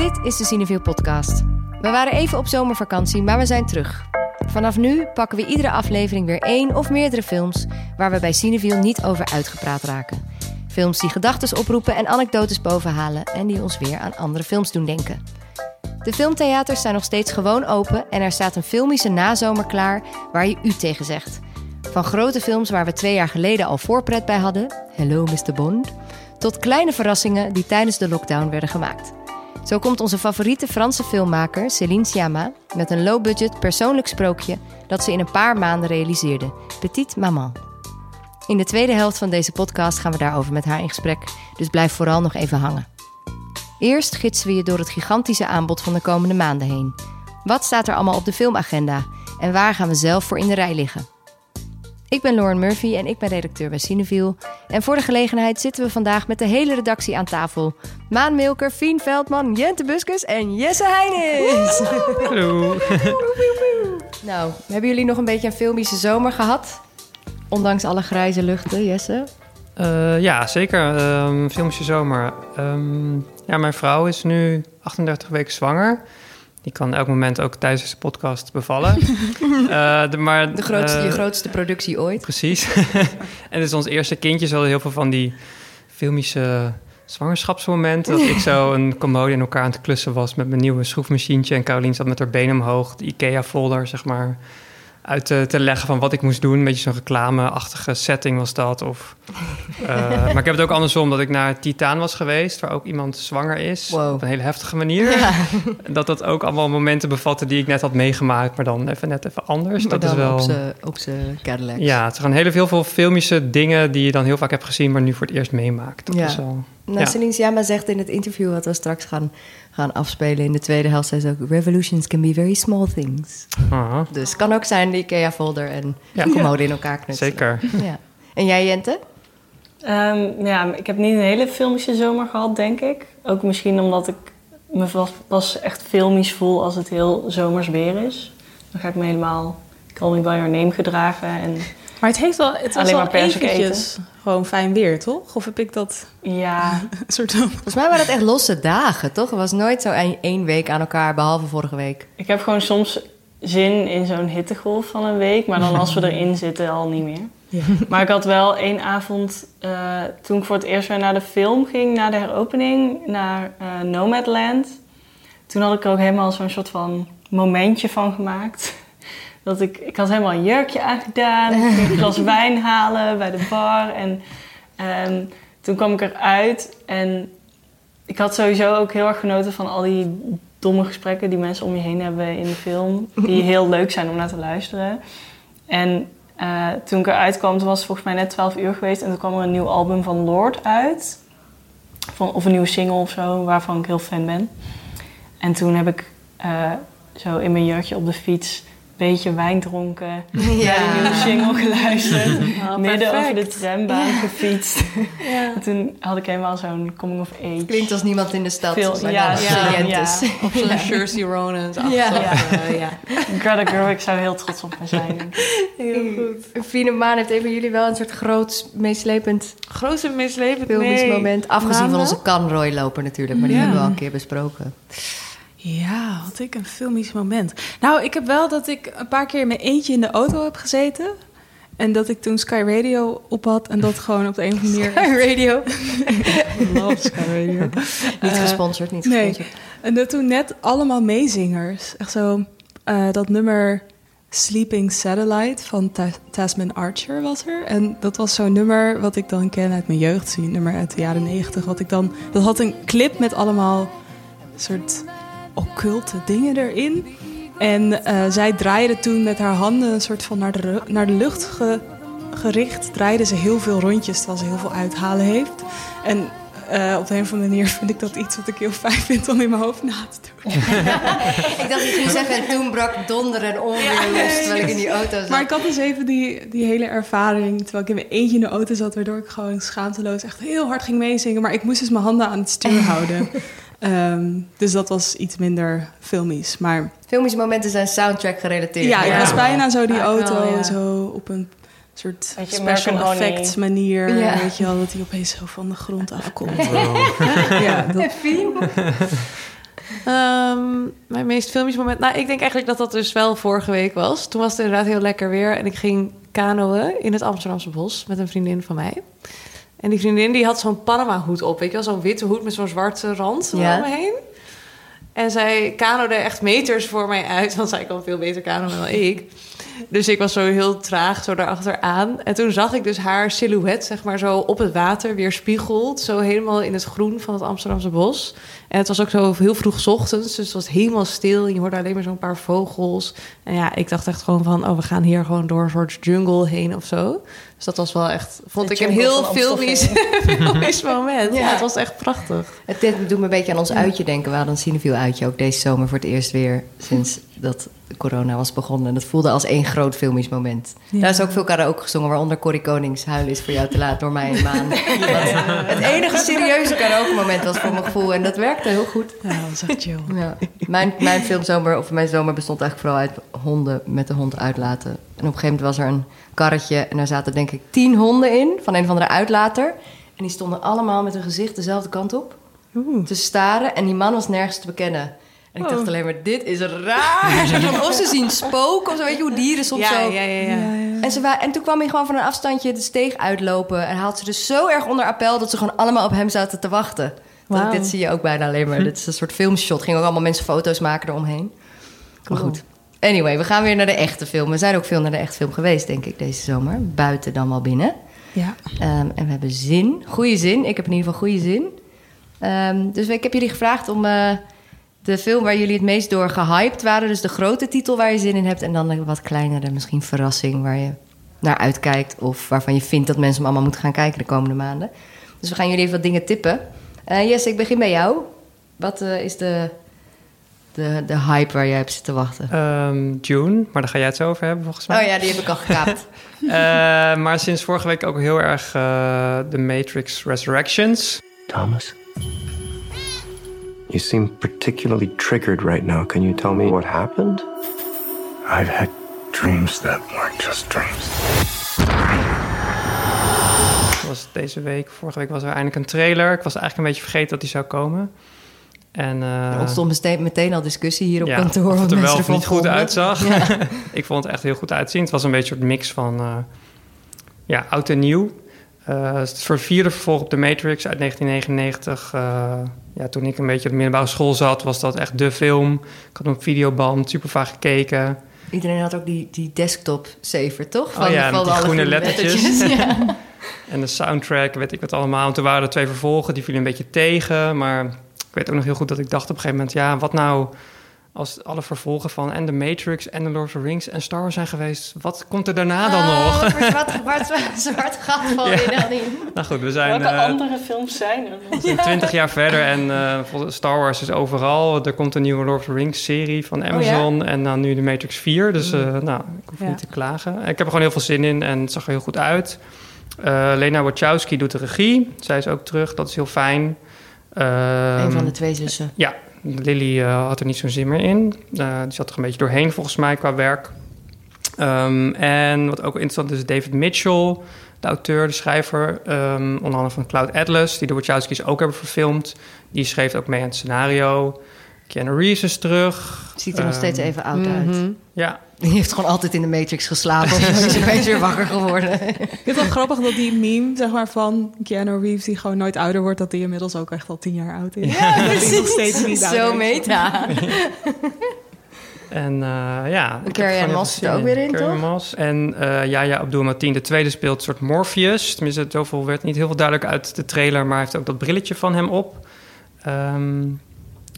Dit is de Cineville podcast. We waren even op zomervakantie, maar we zijn terug. Vanaf nu pakken we iedere aflevering weer één of meerdere films waar we bij Cineville niet over uitgepraat raken. Films die gedachten oproepen en anekdotes bovenhalen en die ons weer aan andere films doen denken. De filmtheaters zijn nog steeds gewoon open en er staat een filmische nazomer klaar waar je u tegen zegt. Van grote films waar we twee jaar geleden al voorpret bij hadden, Hello Mr. Bond, tot kleine verrassingen die tijdens de lockdown werden gemaakt. Zo komt onze favoriete Franse filmmaker Céline Sciamma met een low-budget persoonlijk sprookje dat ze in een paar maanden realiseerde: Petite Maman. In de tweede helft van deze podcast gaan we daarover met haar in gesprek, dus blijf vooral nog even hangen. Eerst gidsen we je door het gigantische aanbod van de komende maanden heen. Wat staat er allemaal op de filmagenda en waar gaan we zelf voor in de rij liggen? Ik ben Lauren Murphy en ik ben redacteur bij Cineville. En voor de gelegenheid zitten we vandaag met de hele redactie aan tafel. Maan Milker, Fien Veldman, Jente Buskus en Jesse Heinis. Hallo. nou, hebben jullie nog een beetje een filmische zomer gehad? Ondanks alle grijze luchten, Jesse? Uh, ja, zeker. Um, filmische zomer. Um, ja, mijn vrouw is nu 38 weken zwanger. Die kan elk moment ook tijdens deze podcast bevallen. uh, de, maar, de grootste, uh, je grootste productie ooit. Precies. en het is ons eerste kindje. Zo heel veel van die filmische zwangerschapsmomenten. Dat ik zo een commode in elkaar aan het klussen was met mijn nieuwe schroefmachientje. En Caroline zat met haar benen omhoog. De IKEA-folder, zeg maar uit te, te, leggen van wat ik moest doen. Een beetje zo'n reclameachtige setting was dat. Of, uh, maar ik heb het ook andersom, dat ik naar Titaan was geweest... waar ook iemand zwanger is, wow. op een hele heftige manier. Ja. Dat dat ook allemaal momenten bevatte die ik net had meegemaakt... maar dan even net even anders. Maar dat is wel... op zijn Cadillac. Ja, het zijn heel veel filmische dingen... die je dan heel vaak hebt gezien, maar nu voor het eerst meemaakt. Dat ja. is wel... Nou, ja. Celine Sciamma zegt in het interview wat we straks gaan, gaan afspelen in de tweede helft, zei ze ook: Revolutions can be very small things. Aha. Dus het kan ook zijn de IKEA-folder en ja. de commode in elkaar knutselen. Zeker. Ja. En jij, Jente? Um, ja, ik heb niet een hele filmische zomer gehad, denk ik. Ook misschien omdat ik me pas echt filmisch voel als het heel zomers weer is. Dan ga ik me helemaal Call Me By Your Name gedragen en maar het heeft wel, het was Alleen maar persik eventjes gewoon fijn weer, toch? Of heb ik dat... Ja. soort van... Volgens mij waren het echt losse dagen, toch? Het was nooit zo één week aan elkaar, behalve vorige week. Ik heb gewoon soms zin in zo'n hittegolf van een week, maar dan als we erin zitten al niet meer. Ja. Maar ik had wel één avond, uh, toen ik voor het eerst weer naar de film ging, na de heropening, naar uh, Nomadland. Toen had ik er ook helemaal zo'n soort van momentje van gemaakt. Dat ik, ik had helemaal een jurkje aangedaan. Ik ging een glas wijn halen bij de bar. En um, toen kwam ik eruit. En ik had sowieso ook heel erg genoten van al die domme gesprekken die mensen om je heen hebben in de film. Die heel leuk zijn om naar te luisteren. En uh, toen ik eruit kwam, toen was het volgens mij net 12 uur geweest. En toen kwam er een nieuw album van Lord uit. Van, of een nieuwe single of zo, waarvan ik heel fan ben. En toen heb ik uh, zo in mijn jurkje op de fiets beetje wijn dronken, ja. naar de nieuwe single geluisterd, oh, midden over de trambaan Ja. gefietst. Ja. En toen had ik helemaal zo'n coming of age. Klinkt als niemand in de stad. Veel- ja, ja, studentes. ja. Of zo'n Jersey Ronans. Ja. Ja. Ja. ja. Greta Gerwig zou heel trots op me zijn. ik. Heel goed. Fine Maan heeft een van jullie wel een soort groot, meeslepend Grootste filmisch nee. moment. Afgezien van onze Canroy-loper natuurlijk, maar die Ja. hebben we al een keer besproken. Ja, had ik een filmisch moment. Nou, ik heb wel dat ik een paar keer in mijn eentje in de auto heb gezeten. En dat ik toen Sky Radio op had en dat gewoon op de een of andere manier... Radio. Love Sky Radio. Niet Eh, gesponsord, niet nee. gesponsord. En dat toen net allemaal meezingers. Echt zo, eh, dat nummer Sleeping Satellite van Ta- Tasman Archer was er. En dat was zo'n nummer wat ik dan ken uit mijn jeugd. Zo'n nummer uit de jaren negentig. Wat ik dan, dat had een clip met allemaal soort occulte dingen erin. En eh, zij draaide toen met haar handen een soort van naar de, naar de lucht ge- gericht. Draaide ze heel veel rondjes terwijl ze heel veel uithalen heeft. En eh, op de een of andere manier vind ik dat iets wat ik heel fijn vind om in mijn hoofd na te doen. Ik dacht dat je ging zeggen, en toen brak donder en onweer los terwijl ik in die auto zat. Maar ik had dus even die, die hele ervaring, terwijl ik in mijn eentje in de auto zat, waardoor ik gewoon schaamteloos echt heel hard ging meezingen. Maar ik moest dus mijn handen aan het stuur houden. Ehm, dus dat was iets minder filmisch. Maar Filmische momenten zijn soundtrack gerelateerd. ja, ik was bijna zo die auto wel, ja. zo op een soort special American Honey. effects manier. Ja. Weet je wel, dat hij opeens zo van de grond afkomt. Wow. ja, dat, Ehm, mijn meest filmisch moment. Nou, ik denk eigenlijk dat dat dus wel vorige week was. Toen was het inderdaad heel lekker weer. En ik ging kanoën in het Amsterdamse bos met een vriendin van mij. En die vriendin die had zo'n Panama-hoed op. Weet je wel, zo'n witte hoed met zo'n zwarte rand Ja. om me heen. En zij kanode echt meters voor mij uit. Want zij kan veel beter kanoën dan ik. Dus ik was zo heel traag zo daarachteraan. En toen zag ik dus haar silhouet, zeg maar, zo op het water weer spiegeld. Zo helemaal in het groen van het Amsterdamse bos. En het was ook zo heel vroeg 's ochtends, dus het was helemaal stil. En je hoorde alleen maar zo'n paar vogels. En ja, ik dacht echt gewoon van, oh, we gaan hier gewoon door een soort jungle heen of zo. Dus dat was wel echt, vond De ik een heel filmisch, filmisch moment. Ja. Ja. het was echt prachtig. Het dit doet me een beetje aan ons uitje denken. We hadden een Cineviel uitje ook deze zomer voor het eerst weer sinds dat corona was begonnen. En dat voelde als één groot filmisch moment. Ja. Daar is ook veel karaoke gezongen, waaronder Corrie Konings Huilen is voor jou te laat door mij een maan. Het enige serieuze karaoke moment was voor mijn gevoel. En dat werkte heel goed. Ja, dat was echt chill. Ja. Mijn, mijn filmzomer, of mijn zomer bestond eigenlijk vooral uit honden met de hond uitlaten. En op een gegeven moment was er een karretje en daar zaten denk ik tien honden in van een of andere uitlater. En die stonden allemaal met hun gezicht dezelfde kant op Oeh. te staren. En die man was nergens te bekennen. En ik Oh. dacht alleen maar, dit is raar. Of ze zien spook of zo, weet je hoe dieren soms ja, zo... ja, ja, ja. En, ze en toen kwam hij gewoon van een afstandje de steeg uitlopen. En haalt ze dus zo erg onder appel dat ze gewoon allemaal op hem zaten te wachten. Dat, dit zie je ook bijna alleen maar. Dit is een soort filmshot. Gingen ook allemaal mensen foto's maken eromheen. Maar goed. Anyway, we gaan weer naar de echte film. We zijn ook veel naar de echte film geweest, denk ik, deze zomer. Buiten dan wel binnen. Ja. Ehm, en we hebben zin. Goede zin. Ik heb in ieder geval goede zin. Ehm, dus ik heb jullie gevraagd om eh, de film waar jullie het meest door gehyped waren. Dus de grote titel waar je zin in hebt. En dan een wat kleinere, misschien verrassing waar je naar uitkijkt. Of waarvan je vindt dat mensen hem allemaal moeten gaan kijken de komende maanden. Dus we gaan jullie even wat dingen tippen. Eh Jesse, ik begin bij jou. Wat eh, is de, de, de hype waar jij hebt zitten wachten? Ehm, June, maar daar ga jij het zo over hebben volgens mij. Oh ja, die heb ik al gekaapt. Eh, maar sinds vorige week ook heel erg The Matrix Resurrections. Thomas? You seem particularly triggered right now. Can you tell me what happened? I've had dreams that weren't just dreams. Was deze week. Vorige week was er eindelijk een trailer. Ik was eigenlijk een beetje vergeten dat die zou komen. En, eh, Er ontstond meteen, meteen al discussie hier op ja, kantoor. Of het er wel of niet goed uitzag. Ja. ik vond het echt heel goed uitzien. Het was een beetje een mix van eh, ja, oud en nieuw. Eh, het vierde vervolg op The Matrix uit 1999. Eh, ja, toen ik een beetje op de middelbare school zat, was dat echt de film. Ik had hem op videoband, super vaak gekeken. Iedereen had ook die, die desktop saver, toch? Oh ja, met die alle groene lettertjes. ja. En de soundtrack, weet ik wat allemaal. En toen waren er twee vervolgen, die vielen een beetje tegen. Maar ik weet ook nog heel goed dat ik dacht op een gegeven moment... ja, wat nou als alle vervolgen van en The Matrix en The Lord of the Rings en Star Wars zijn geweest... wat komt er daarna dan Oh, nog? wat zwart, zwart, zwart gat val je Ja. dan in? nou goed, we zijn... Welke eh, andere films zijn er? zijn 20 jaar verder en eh, Star Wars is overal. Er komt een nieuwe Lord of the Rings serie van Amazon en dan nu de Matrix 4. Dus eh, nou, ik hoef Ja. niet te klagen. Ik heb er gewoon heel veel zin in en het zag er heel goed uit. Eh, Lena Wachowski doet de regie. Zij is ook terug, dat is heel fijn. Ehm, Een van de twee zussen. Ja, Lily eh, had er niet zo'n zin meer in. Eh, die zat er een beetje doorheen volgens mij qua werk. Ehm, en wat ook interessant is, David Mitchell, de auteur, de schrijver, ehm, onder andere van Cloud Atlas, die de Wachowski's ook hebben verfilmd. Die schreef ook mee aan het scenario. Keanu Reeves is terug. Ziet er nog Ehm, steeds even oud uit. Mhm. Ja, Die heeft gewoon altijd in de Matrix geslapen. Of is opeens weer wakker geworden. Ik vind het wel grappig dat die meme zeg maar, van Keanu Reeves... die gewoon nooit ouder wordt... dat die inmiddels ook echt al tien jaar oud is. Ja, dat hij nog steeds niet ouder Zo is. meta. en eh, ja. Carrie Moss zit er ook weer in, Carrie toch? Moss. En eh Yahya Abdul-Mateen, de tweede, speelt een soort Morpheus. Tenminste, zoveel werd niet heel veel duidelijk uit de trailer... maar hij heeft ook dat brilletje van hem op. Ehm,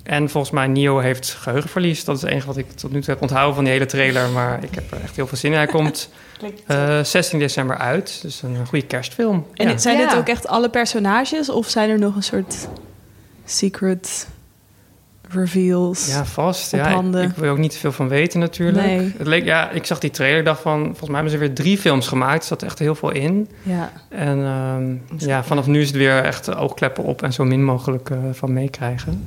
en volgens mij, Neo heeft geheugenverlies. Dat is het enige wat ik tot nu toe heb onthouden van die hele trailer. Maar ik heb er echt heel veel zin in. Hij komt Klinkt- eh, 16 december uit. Dus een goede kerstfilm. En ja. zijn dit ook echt alle personages? Of zijn er nog een soort secret reveals? Ja, vast. op Ja, ik, handen. ik wil er ook niet te veel van weten natuurlijk. Nee. Het leek, ja, ik zag die trailer dacht van... volgens mij hebben ze weer drie films gemaakt. Er zat echt heel veel in. Ja. En ehm, ja, vanaf nu is het weer echt oogkleppen op... en zo min mogelijk eh, van meekrijgen.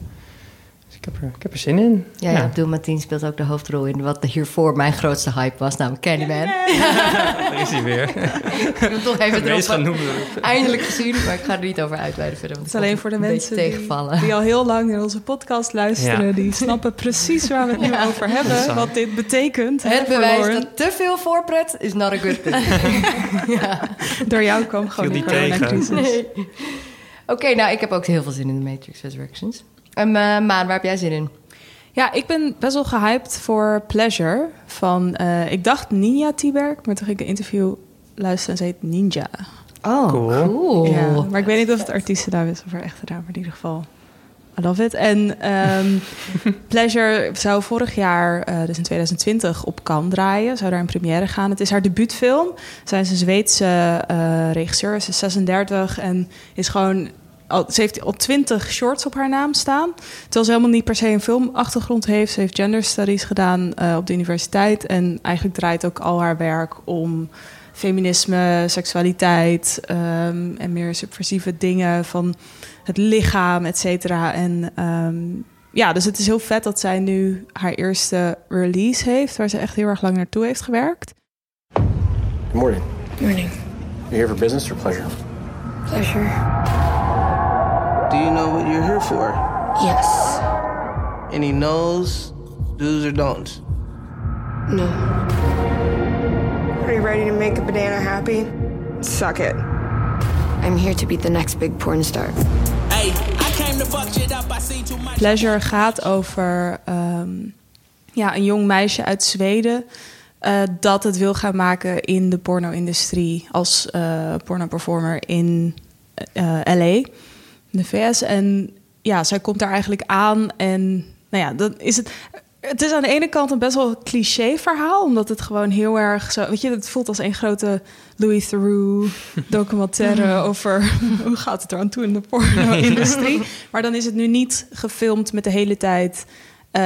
Ik heb er, ik heb er zin in. Ja, ja. Abdul Mateen speelt ook de hoofdrol in wat hiervoor mijn grootste hype was, namelijk Candyman. Daar is hij weer. ik wil toch even erop noemen. eindelijk gezien, maar ik ga er niet over uitweiden verder. Want Het is alleen voor de mensen die, tegenvallen. die al heel lang naar onze podcast luisteren. Ja. Die snappen precies waar we het nu over hebben. Wat dit betekent. hè, Het voor bewijs dat te veel voorpret is not a good thing. Door jou kwam gewoon die tegen. coronacrisis. Nee. Oké, nou, ik heb ook heel veel zin in de Matrix Resurrections. En uh, Maan, waar heb jij zin in? Ja, ik ben best wel gehyped voor Pleasure van, eh, ik dacht Ninja T-Berg, maar toen ging ik een interview luisteren en ze heet Ninja. Oh, Cool. cool. Ja, maar ik weet niet of het artiestennaam is of haar echte naam, maar in ieder geval. I love it. En ehm, Pleasure zou vorig jaar, eh, dus in 2020, op Cannes draaien. Zou daar in première gaan. Het is haar debuutfilm. Zij is een Zweedse eh, regisseur. Ze is 36 en is gewoon... Al, ze heeft al 20 shorts op haar naam staan. Terwijl ze helemaal niet per se een filmachtergrond heeft. Ze heeft gender studies gedaan eh, op de universiteit. En eigenlijk draait ook al haar werk om feminisme, seksualiteit ehm, en meer subversieve dingen van het lichaam, et cetera. En ehm, ja, dus het is heel vet dat zij nu haar eerste release heeft, waar ze echt heel erg lang naartoe heeft gewerkt. Good morning. Morning. You here for business or pleasure? Pleasure. Do you know what you're here for? Yes. Any no's, do's, or don'ts? No. Are you ready to make a banana happy? Suck it. I'm here to be the next big porn star. Hey, I came to fuck shit up. I see too much. Pleasure gaat over ehm, ja, een jong meisje uit Zweden. eh, dat het wil gaan maken in de porno-industrie als eh porno-performer in eh, LA, de VS. En ja, zij komt daar eigenlijk aan en nou ja, dan is het. Het is aan de ene kant een best wel cliché verhaal, omdat het gewoon heel erg zo. Weet je, het voelt als een grote Louis Theroux documentaire over hoe gaat het er aan toe in de porno-industrie. Maar dan is het nu niet gefilmd met de hele tijd, eh,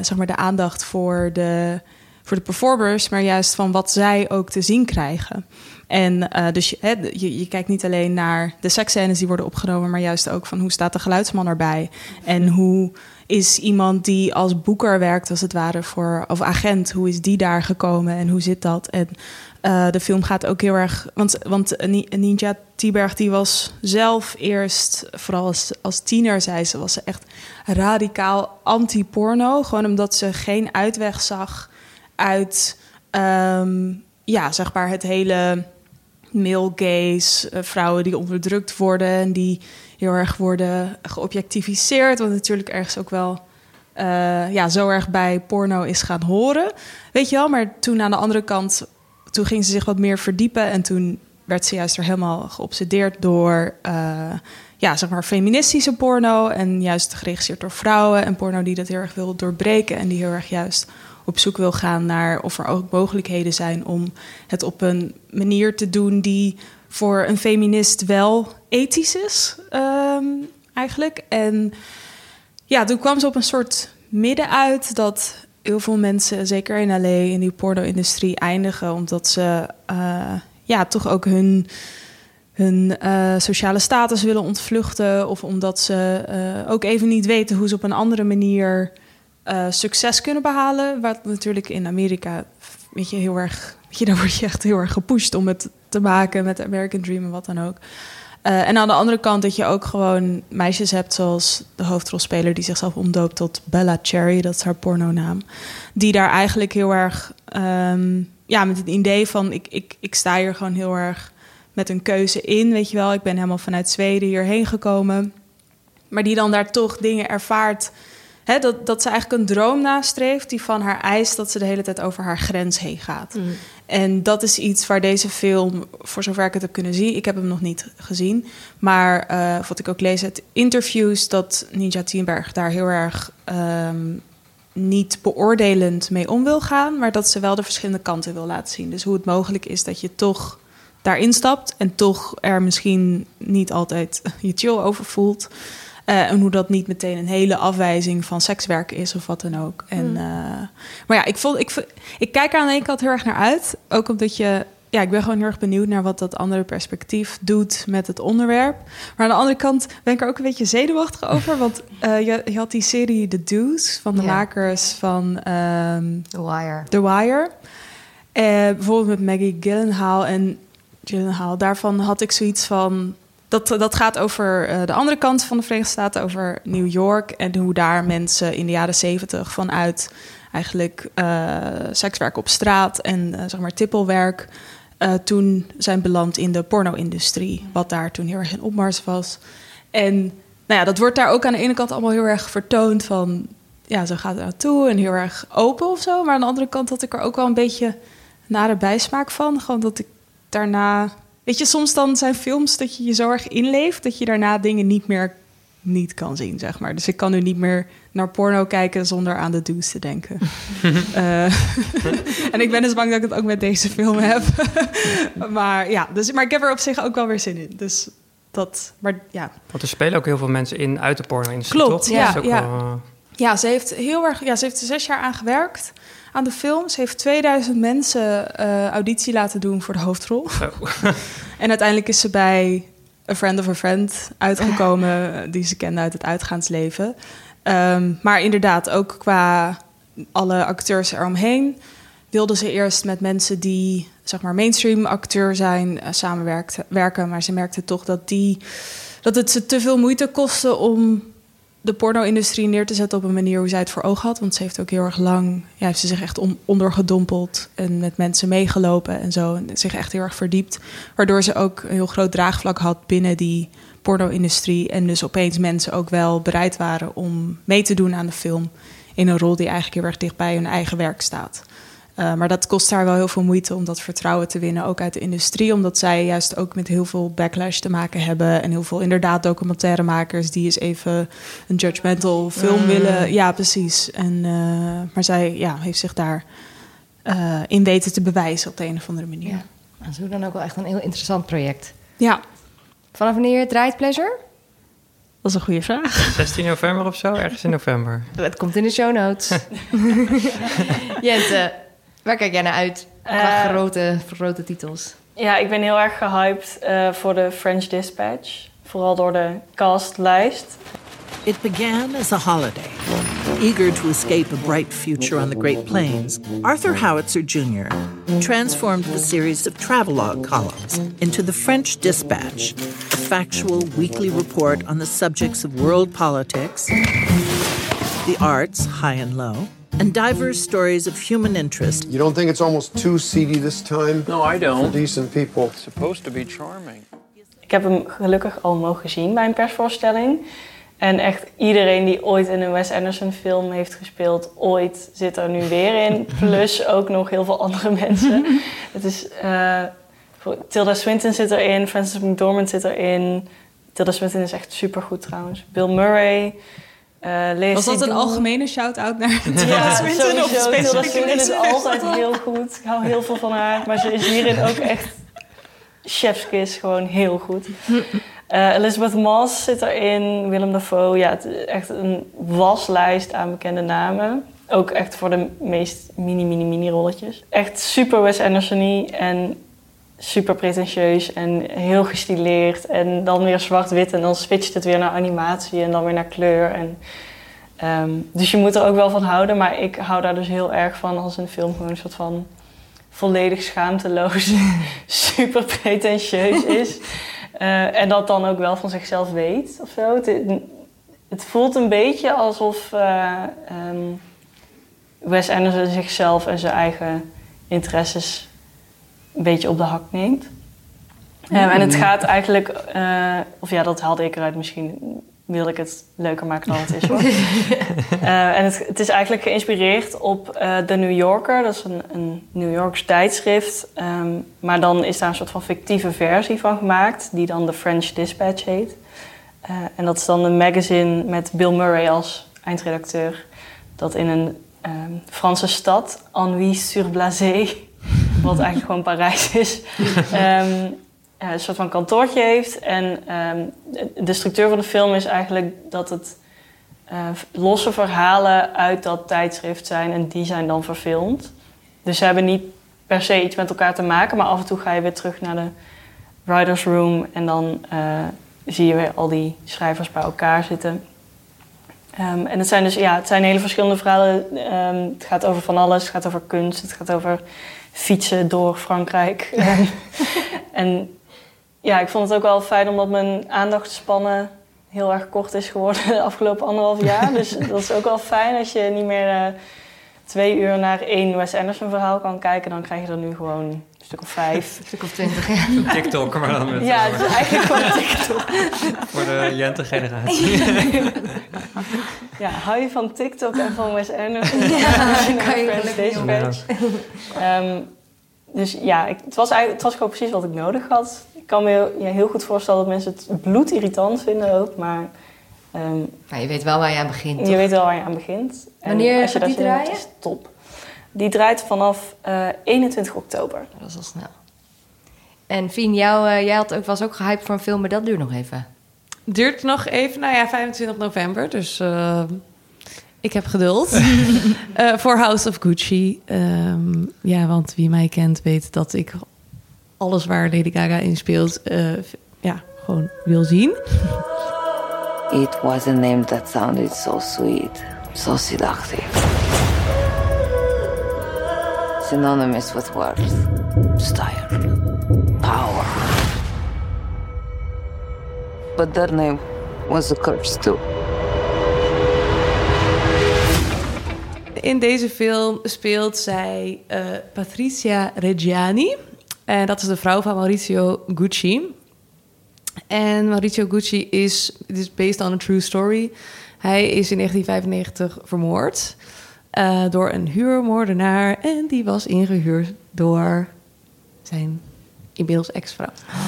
zeg maar, de aandacht voor de, voor de performers, maar juist van wat zij ook te zien krijgen. En eh, dus je, je, kijkt niet alleen naar de seksscènes die worden opgenomen, maar juist ook van hoe staat de geluidsman erbij en hoe is iemand die als boeker werkt, als het ware, voor, of agent, hoe is die daar gekomen en hoe zit dat? En uh, de film gaat ook heel erg. Want, want Ninja Tieberg, die was zelf eerst, vooral als, als tiener, zei ze, was ze echt radicaal anti-porno. Gewoon omdat ze geen uitweg zag uit, um, ja, zeg maar, het hele male gaze, uh, vrouwen die onderdrukt worden en die heel erg worden geobjectificeerd. Wat natuurlijk ergens ook wel uh, ja, zo erg bij porno is gaan horen. Weet je wel, maar toen aan de andere kant, toen ging ze zich wat meer verdiepen. En toen werd ze juist er helemaal geobsedeerd door uh, ja, zeg maar feministische porno. En juist geregisseerd door vrouwen. En porno die dat heel erg wil doorbreken. En die heel erg juist op zoek wil gaan naar of er ook mogelijkheden zijn om het op een manier te doen die voor een feminist wel ethisch is, um, eigenlijk. En ja, toen kwam ze op een soort midden uit dat heel veel mensen, zeker in LA, in die porno-industrie eindigen, omdat ze uh, ja, toch ook hun, hun uh, sociale status willen ontvluchten, of omdat ze uh, ook even niet weten hoe ze op een andere manier succes kunnen behalen. Wat natuurlijk in Amerika, weet je, heel erg, weet je, daar word je echt heel erg gepusht om het te maken met de American Dream en wat dan ook. Uh, en aan de andere kant dat je ook gewoon meisjes hebt zoals de hoofdrolspeler die zichzelf omdoopt tot Bella Cherry, dat is haar pornonaam. Die daar eigenlijk heel erg, um, ja, met het idee van ik, ik, ik sta hier gewoon heel erg met een keuze in, weet je wel. Ik ben helemaal vanuit Zweden hierheen gekomen. Maar die dan daar toch dingen ervaart Hè, dat, dat ze eigenlijk een droom nastreeft die van haar eist dat ze de hele tijd over haar grens heen gaat. Mm. En dat is iets waar deze film, voor zover ik het heb kunnen zien, ik heb hem nog niet gezien, maar uh, wat ik ook lees uit interviews, dat Ninja Tienberg daar heel erg um, niet beoordelend mee om wil gaan, maar dat ze wel de verschillende kanten wil laten zien. Dus hoe het mogelijk is dat je toch daarin stapt en toch er misschien niet altijd je chill over voelt. Uh, en hoe dat niet meteen een hele afwijzing van sekswerk is of wat dan ook. En, uh, maar ja, ik, vond, ik, ik kijk er aan de ene kant heel erg naar uit. Ook omdat je ja, ik ben gewoon heel erg benieuwd naar wat dat andere perspectief doet met het onderwerp. Maar aan de andere kant ben ik er ook een beetje zenuwachtig over. Want eh, je, je had die serie The Deuce van de Ja. makers van ehm, The Wire. The Wire. Eh, bijvoorbeeld met Maggie Gyllenhaal en Gyllenhaal. Daarvan had ik zoiets van... Dat, dat gaat over eh, de andere kant van de Verenigde Staten, over New York... en hoe daar mensen in de jaren zeventig vanuit eigenlijk eh, sekswerk op straat... en eh, zeg maar tippelwerk toen zijn beland in de porno-industrie. Wat daar toen heel erg in opmars was. En nou ja, dat wordt daar ook aan de ene kant allemaal heel erg vertoond van... ja, zo gaat het naartoe en heel erg open of zo. Maar aan de andere kant had ik er ook wel een beetje nare bijsmaak van. Gewoon dat ik daarna... Weet je, soms dan zijn films dat je je zo erg inleeft... dat je daarna dingen niet meer niet kan zien, zeg maar. Dus ik kan nu niet meer naar porno kijken zonder aan de douche te denken. Eh, en ik ben dus bang dat ik het ook met deze film heb. maar ja, dus, maar ik heb er op zich ook wel weer zin in. Dus dat, maar ja. Want er spelen ook heel veel mensen in uit de porno-industrie, Klopt, toch? ja, ja. wel, eh, Ja, ze heeft heel erg, ja, ze heeft er zes jaar aan gewerkt aan de film. Ze heeft 2000 mensen eh, auditie laten doen voor de hoofdrol. en uiteindelijk is ze bij A Friend of a Friend uitgekomen, die ze kende uit het uitgaansleven. Ehm, maar inderdaad, ook qua alle acteurs eromheen wilde ze eerst met mensen die zeg maar mainstream acteur zijn eh, samenwerkt- werken, maar ze merkte toch dat die dat het ze te veel moeite kostte om de porno-industrie neer te zetten op een manier hoe zij het voor ogen had. Want ze heeft ook heel erg lang, ja, heeft ze zich echt on- ondergedompeld en met mensen meegelopen en zo. En zich echt heel erg verdiept. Waardoor ze ook een heel groot draagvlak had binnen die porno-industrie. En dus opeens mensen ook wel bereid waren om mee te doen aan de film. In een rol die eigenlijk heel erg dicht bij hun eigen werk staat. Uh, maar dat kost haar wel heel veel moeite om dat vertrouwen te winnen, ook uit de industrie. Omdat zij juist ook met heel veel backlash te maken hebben. En heel veel inderdaad documentairemakers die eens even een judgmental film Mm. willen. Ja, precies. En, uh, maar zij ja, heeft zich daar uh, in weten te bewijzen op de een of andere manier. Ja. Dat is dan ook wel echt een heel interessant project. Ja. Vanaf wanneer draait Pleasure? Dat is een goede vraag. 16 november of zo? Ergens in november. Het komt in de show notes. Jente, waar kijk jij naar uit qua Eh, grote, grote titels? Ja, ik ben heel erg gehyped eh, voor de French Dispatch. Vooral door de castlijst. It began as a holiday. Eager to escape a bright future on the Great Plains, Arthur Howitzer Jr. transformed the series of travelogue columns into the French Dispatch, a factual weekly report on the subjects of world politics, the arts, high and low, and diverse stories of human interest. You don't think it's almost too seedy this time? No, I don't. For decent people. It's supposed to be charming. Ik heb hem gelukkig al mogen zien bij een persvoorstelling. En echt iedereen die ooit in een Wes Anderson film heeft gespeeld, ooit zit er nu weer in. Plus ook nog heel veel andere mensen. Het is, uh, Tilda Swinton zit erin, Frances McDormand zit erin. Tilda Swinton is echt supergoed trouwens. Bill Murray. Uh, Lea Was dat een algemene shout-out naar Tilda Ja, of sowieso. Tilda specifiek Swinton is altijd heel goed. Ik hou heel veel van haar. Maar ze is hierin ook echt chefskiss. Gewoon heel goed. Uh, Elizabeth Moss zit erin. Willem Dafoe. Ja, het is echt een waslijst aan bekende namen. Ook echt voor de meest mini, mini, mini rolletjes. Echt super Wes Anderson en super pretentieus en heel gestileerd. En dan weer zwart-wit en dan switcht het weer naar animatie en dan weer naar kleur. En, um, dus je moet er ook wel van houden. Maar ik hou daar dus heel erg van als een film gewoon een soort van volledig schaamteloos, super pretentieus is. Uh, en dat dan ook wel van zichzelf weet of zo. Het, het voelt een beetje alsof uh, um, Wes Anderson zichzelf en zijn eigen interesses een beetje op de hak neemt. Um, en het gaat eigenlijk, uh, of ja, dat haalde ik eruit misschien. Wil ik het leuker maken dan het is hoor. uh, en het, het, is eigenlijk geïnspireerd op uh, The New Yorker. Dat is een, een New Yorks tijdschrift. Um, maar dan is daar een soort van fictieve versie van gemaakt. Die dan de French Dispatch heet. En dat is dan een magazine met Bill Murray als eindredacteur. Dat in een um, Franse stad, Ennui-sur-Blasé... wat eigenlijk gewoon Parijs is... Um, een soort van kantoortje heeft. En um, de structuur van de film is eigenlijk dat het uh, losse verhalen uit dat tijdschrift zijn en die zijn dan verfilmd. Dus ze hebben niet per se iets met elkaar te maken. Maar af en toe ga je weer terug naar de writers room. En dan eh, zie je weer al die schrijvers bij elkaar zitten. Ehm, en het zijn dus ja, het zijn hele verschillende verhalen. Ehm, het gaat over van alles. Het gaat over kunst. Het gaat over fietsen door Frankrijk. En ja, ik vond het ook wel fijn omdat mijn aandachtspannen heel erg kort is geworden de afgelopen anderhalf jaar. Dus dat is ook wel fijn als je niet meer eh, twee uur naar één Wes Anderson verhaal kan kijken. Dan krijg je er nu gewoon een stuk of vijf. Een stuk of twintig, ja. TikTok, maar dan met... Ja, het is eigenlijk gewoon TikTok. Voor de Jente-generatie. Ja, hou je van TikTok en van Wes Anderson? Ja, dan kan je deze page. Ehm, dus ja, ik, het, was eigenlijk, het was gewoon precies wat ik nodig had. Ik kan me heel, ja, heel goed voorstellen dat mensen het bloedirritant vinden ook, maar ehm, Maar je weet wel waar je aan begint. je toch? weet wel waar je aan begint. En Wanneer als je gaat die hebt, draaien? is het top. Die draait vanaf eh, 21 oktober. Dat is al snel. En Fien, jou, eh, jij had ook, was ook gehyped voor een film, maar dat duurt nog even. Duurt nog even, nou ja, 25 november. Dus eh, ik heb geduld. Eh, voor House of Gucci. Ehm, ja, want wie mij kent weet dat ik alles waar Lady Gaga in speelt... eh, ja, gewoon wil zien. It was a name that sounded so sweet, so seductive. Synonymous with worth, style, power. But their name was a curse too. In deze film speelt zij eh, Patricia Reggiani. En dat is de vrouw van Maurizio Gucci. En Maurizio Gucci is, is based on a true story. Hij is in 1995 vermoord eh, door een huurmoordenaar. En die was ingehuurd door zijn inmiddels ex-vrouw.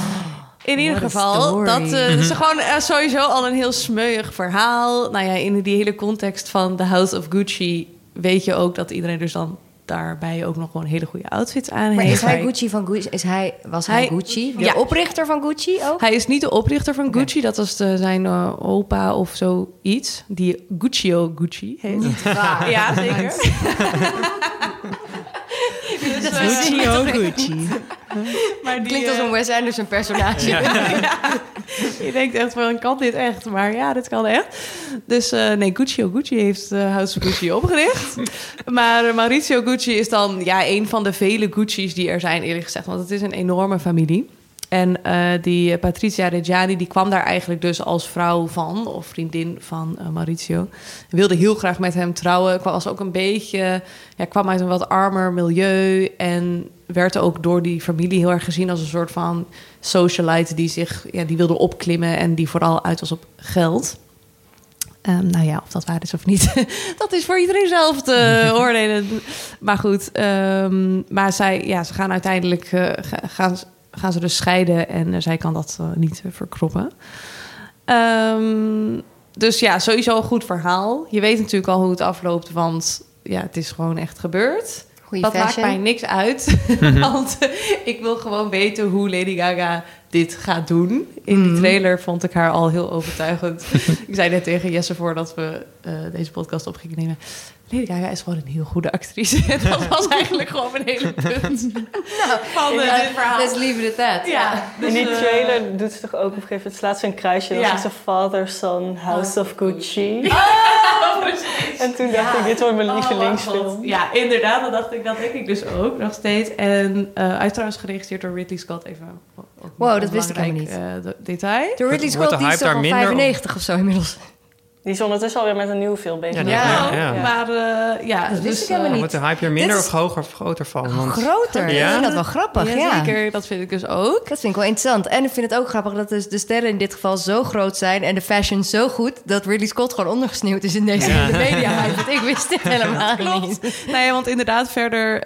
In ieder What geval, dat, eh, is gewoon eh, sowieso al een heel smeuig verhaal. Nou ja, in die hele context van The House of Gucci weet je ook dat iedereen dus dan daarbij ook nog gewoon hele goede outfits aan Maar heeft. is hij Gucci van Gucci? Is hij, was hij, Hij- Gucci? De Ja. oprichter van Gucci ook? Hij is niet de oprichter van Gucci, dat was de, zijn eh, opa of zoiets, die Guccio Gucci heet. Niet waar. Ja, zeker. Dus, eh, Guccio Gucci. Maar die, Klinkt als eh, een Wes Anderson personage. Ja. Je denkt echt van, kan dit echt? Maar ja, dit kan echt. Dus eh, nee, Guccio Gucci heeft eh House of Gucci opgericht. Maar eh, Maurizio Gucci is dan ja, een van de vele Gucci's die er zijn, eerlijk gezegd. Want het is een enorme familie. En eh, die Patricia Reggiani, die kwam daar eigenlijk dus als vrouw van... of vriendin van eh, Maurizio. Wilde heel graag met hem trouwen. Kwam- Was ook een beetje... Ja, kwam uit een wat armer milieu... en werd ook door die familie heel erg gezien als een soort van socialite... die zich ja, die wilde opklimmen en die vooral uit was op geld... Ehm, nou ja, of dat waar is of niet, dat is voor iedereen zelf te oordelen. Maar goed, ehm, maar zij, ja, ze gaan uiteindelijk eh, ga- gaan, gaan ze dus scheiden en eh, zij kan dat eh, niet eh, verkroppen. Ehm, dus ja, sowieso een goed verhaal. Je weet natuurlijk al hoe het afloopt, want ja, het is gewoon echt gebeurd. Goeie dat maakt mij niks uit, want ik wil gewoon weten hoe Lady Gaga dit gaat doen. In die trailer vond ik haar al heel overtuigend. ik zei net tegen Jesse voordat we eh, deze podcast op gingen nemen. Lady Gaga is gewoon een heel goede actrice. dat was eigenlijk gewoon mijn hele punt. van eh, dit verhaal. Let's leave it at that. Ja, dus, in die eh, trailer doet ze toch ook op een gegeven moment slaat ze een kruisje. Ja. Dat is de Father Son House of Gucci. Oh, precies. En toen dacht ik, dit wordt mijn Oh, lievelingsfilm. wat- Ja, inderdaad, dat dacht ik, dat denk ik dus ook nog steeds. En eh hij is trouwens geregisseerd door Ridley Scott, even Wow, dat wist ik helemaal eh, de- detail. De Ridley Scott de die is toch daar al minder, 95 of zo inmiddels. Die is ondertussen alweer met een nieuwe film bezig. Ja, Ja. ja. Maar eh, ja, Dat wist dus, ik helemaal eh, niet. Wordt de hype er minder of hoger of groter van? Want, Groter. Ja? Ik vind dat wel grappig, ja. ja, zeker. Dat vind ik dus ook. Dat vind ik wel interessant. En ik vind het ook grappig dat dus de sterren in dit geval zo groot zijn... en de fashion zo goed... dat Ridley Scott gewoon ondergesneeuwd is in deze media. Want ik wist dit helemaal niet. Ja, want inderdaad, verder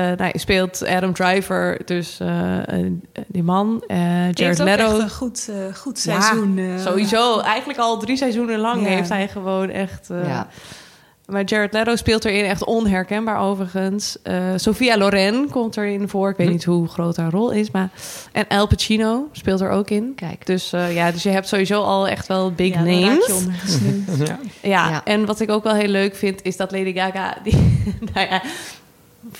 nou, ja, speelt Adam Driver, dus eh, eh, die man, eh Jared heeft ook Leto. echt een goed, eh, goed Ja, seizoen. eh. Sowieso, eigenlijk al drie seizoenen lang heeft hij gewoon echt. eh, Ja. Maar Jared Leto speelt erin echt onherkenbaar overigens. Eh Sophia Loren komt erin voor. Ik weet Hm. niet hoe groot haar rol is. Maar... En Al Pacino speelt er ook in. Kijk. Dus, eh, ja, dus je hebt sowieso al echt wel big Ja, dan raak je names. ja. Ja, Ja. en wat ik ook wel heel leuk vind, is dat Lady Gaga... Die, nou ja,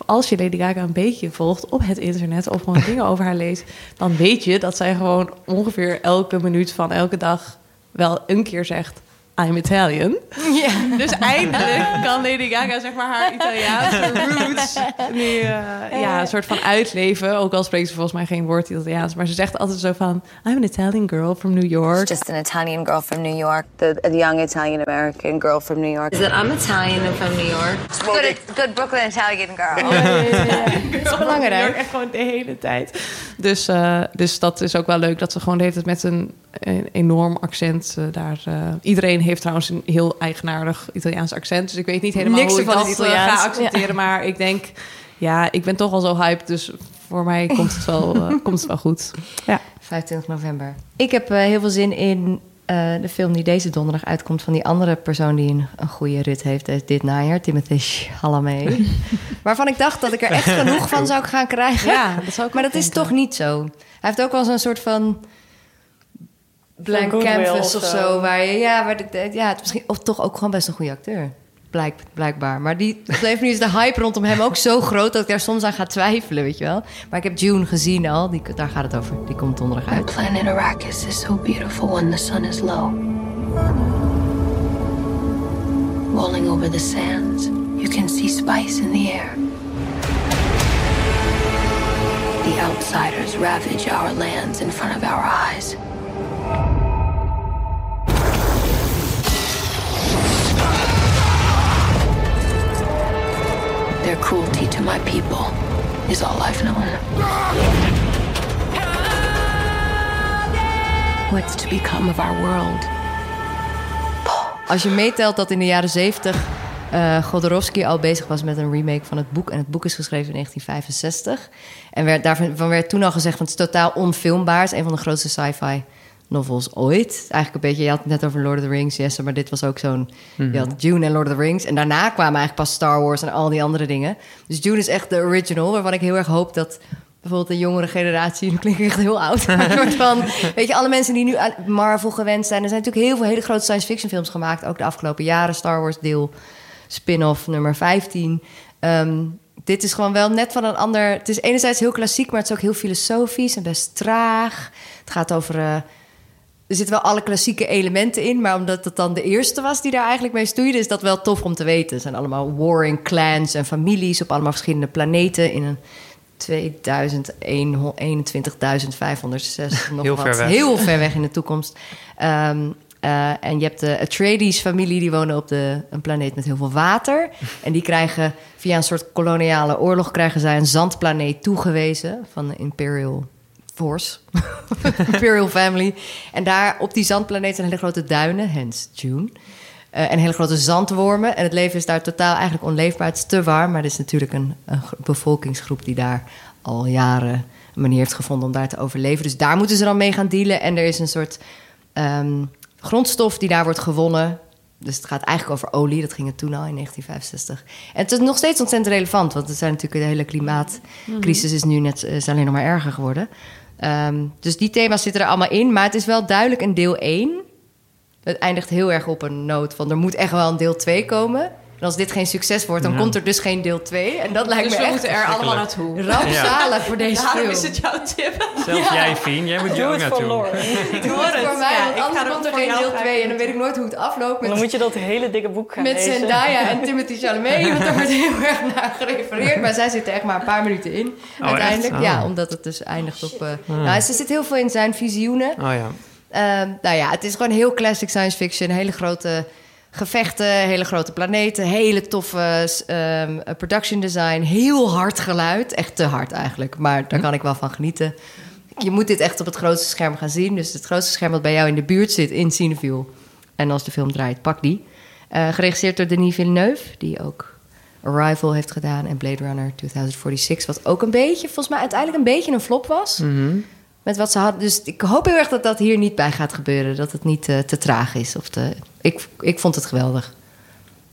als je Lady Gaga een beetje volgt op het internet of gewoon dingen over haar leest, dan weet je dat zij gewoon ongeveer elke minuut van elke dag wel een keer zegt. I'm Italian. Ja. Dus eindelijk kan Lady Gaga zeg maar haar Italiaanse roots nu eh, ja, een soort van uitleven. Ook al spreekt ze volgens mij geen woord Italiaans. Maar ze zegt altijd zo van... I'm an Italian girl from New York. Just an Italian girl from New York, the, the young Italian American girl from New York. Is that I'm Italian and from New York? Good, good Brooklyn Italian girl. Dat is belangrijk. Echt gewoon de hele tijd. Dus, eh, dus dat is ook wel leuk dat ze gewoon de hele tijd met een, een enorm accent eh, daar... eh, iedereen heeft trouwens een heel eigenaardig Italiaans accent. Dus ik weet niet helemaal Niks hoe ik ervan dat eh, Italiaans. ga accepteren. Maar ik denk, ja, ik ben toch al zo hyped. Dus voor mij komt het wel, eh, komt het wel goed. Ja. 25 november. Ik heb eh, heel veel zin in eh, de film die deze donderdag uitkomt... van die andere persoon die een, een goede rit heeft dit najaar. Timothy Chalamet. Waarvan ik dacht dat ik er echt genoeg van zou gaan krijgen. Ja, dat zou ik maar dat is toch niet zo. Hij heeft ook wel zo'n soort van... Blank canvas of zo. zo. Waar je, ja, waar de, ja, het is misschien, of toch ook gewoon best een goede acteur. Blijk, blijkbaar. Maar die, op manier is de hype rondom hem ook zo groot... dat ik daar soms aan ga twijfelen, weet je wel. Maar ik heb June gezien al. Die, daar gaat het over. Die komt donderdag uit. Planet Arrakis is so beautiful when the sun is low. Rolling over the sands, you can see spice in the air. The outsiders ravage our lands in front of our eyes. Their cruelty to my people is all I've known. What's to become of our world? Als je meetelt dat in de jaren 70 eh Godorowsky al bezig was met een remake van het boek. En het boek is geschreven in 1965. En werd, daarvan werd toen al gezegd van het is totaal onfilmbaar. Het is een van de grootste sci-fi novels ooit. Eigenlijk een beetje, je had het net over Lord of the Rings, yes, maar dit was ook zo'n... Je had Dune en Lord of the Rings. En daarna kwamen eigenlijk pas Star Wars en al die andere dingen. Dus Dune is echt de original, waarvan ik heel erg hoop dat... Bijvoorbeeld de jongere generatie, nu klink ik echt heel oud. soort van, weet je, alle mensen die nu aan Marvel gewend zijn. Er zijn natuurlijk heel veel hele grote science fiction films gemaakt. Ook de afgelopen jaren. Star Wars deel spin-off nummer 15. Ehm, dit is gewoon wel net van een ander... Het is enerzijds heel klassiek, maar het is ook heel filosofisch en best traag. Het gaat over... eh, er zitten wel alle klassieke elementen in, maar omdat het dan de eerste was die daar eigenlijk mee stoeide, is dat wel tof om te weten. Het zijn allemaal warring clans en families op allemaal verschillende planeten in een 2021.506 nog Heel wat. ver weg. Heel ver weg in de toekomst. Ehm, eh, en je hebt de Atreides-familie, die wonen op de, een planeet met heel veel water. En die krijgen via een soort koloniale oorlog... krijgen zij een zandplaneet toegewezen van de Imperial Force. Imperial Family. En daar op die zandplaneet zijn hele grote duinen, hence June. Eh, en hele grote zandwormen. En het leven is daar totaal eigenlijk onleefbaar. Het is te warm, maar er is natuurlijk een, een gro- bevolkingsgroep... die daar al jaren een manier heeft gevonden om daar te overleven. Dus daar moeten ze dan mee gaan dealen. En er is een soort ehm, grondstof die daar wordt gewonnen. Dus het gaat eigenlijk over olie. Dat ging het toen al in 1965. En het is nog steeds ontzettend relevant. Want het zijn natuurlijk de hele klimaatcrisis is nu net is alleen nog maar erger geworden. Ehm, dus die thema's zitten er allemaal in. Maar het is wel duidelijk een deel 1. Het eindigt heel erg op een noot van er moet echt wel een deel 2 komen. En als dit geen succes wordt, dan Ja. komt er dus geen deel 2. En dat lijkt Dus me we echt moeten er allemaal naartoe. Rampzalig voor deze Daarom film. is het jouw tip. Zelfs jij, Fien, jij moet voor naartoe. Doe het voor mij, want anders er komt er geen deel graag 2. En dan weet ik nooit hoe het afloopt Dan met, moet je dat hele dikke boek gaan met lezen. Zendaya en Timothy Chalamet. Want daar wordt heel erg naar gerefereerd. Maar zij zitten echt maar een paar minuten in. Oh, uiteindelijk. Ja, Oh. omdat het dus eindigt op... eh Ah. nou, ze zit heel veel in zijn visioenen. Oh ja. Ehm, nou ja, het is gewoon heel classic science fiction. Hele grote gevechten, hele grote planeten, hele toffe ehm, production design, heel hard geluid. Echt te hard eigenlijk, maar daar kan ik wel van genieten. Je moet dit echt op het grootste scherm gaan zien. Dus het grootste scherm dat bij jou in de buurt zit in Cineville. En als de film draait, pak die. Eh, geregisseerd door Denis Villeneuve, die ook Arrival heeft gedaan en Blade Runner 2046. Wat ook een beetje, volgens mij uiteindelijk een beetje een flop was. Mhm. Met wat ze hadden. Dus ik hoop heel erg dat dat hier niet bij gaat gebeuren. Dat het niet eh, te traag is. Of te, ik, ik vond het geweldig.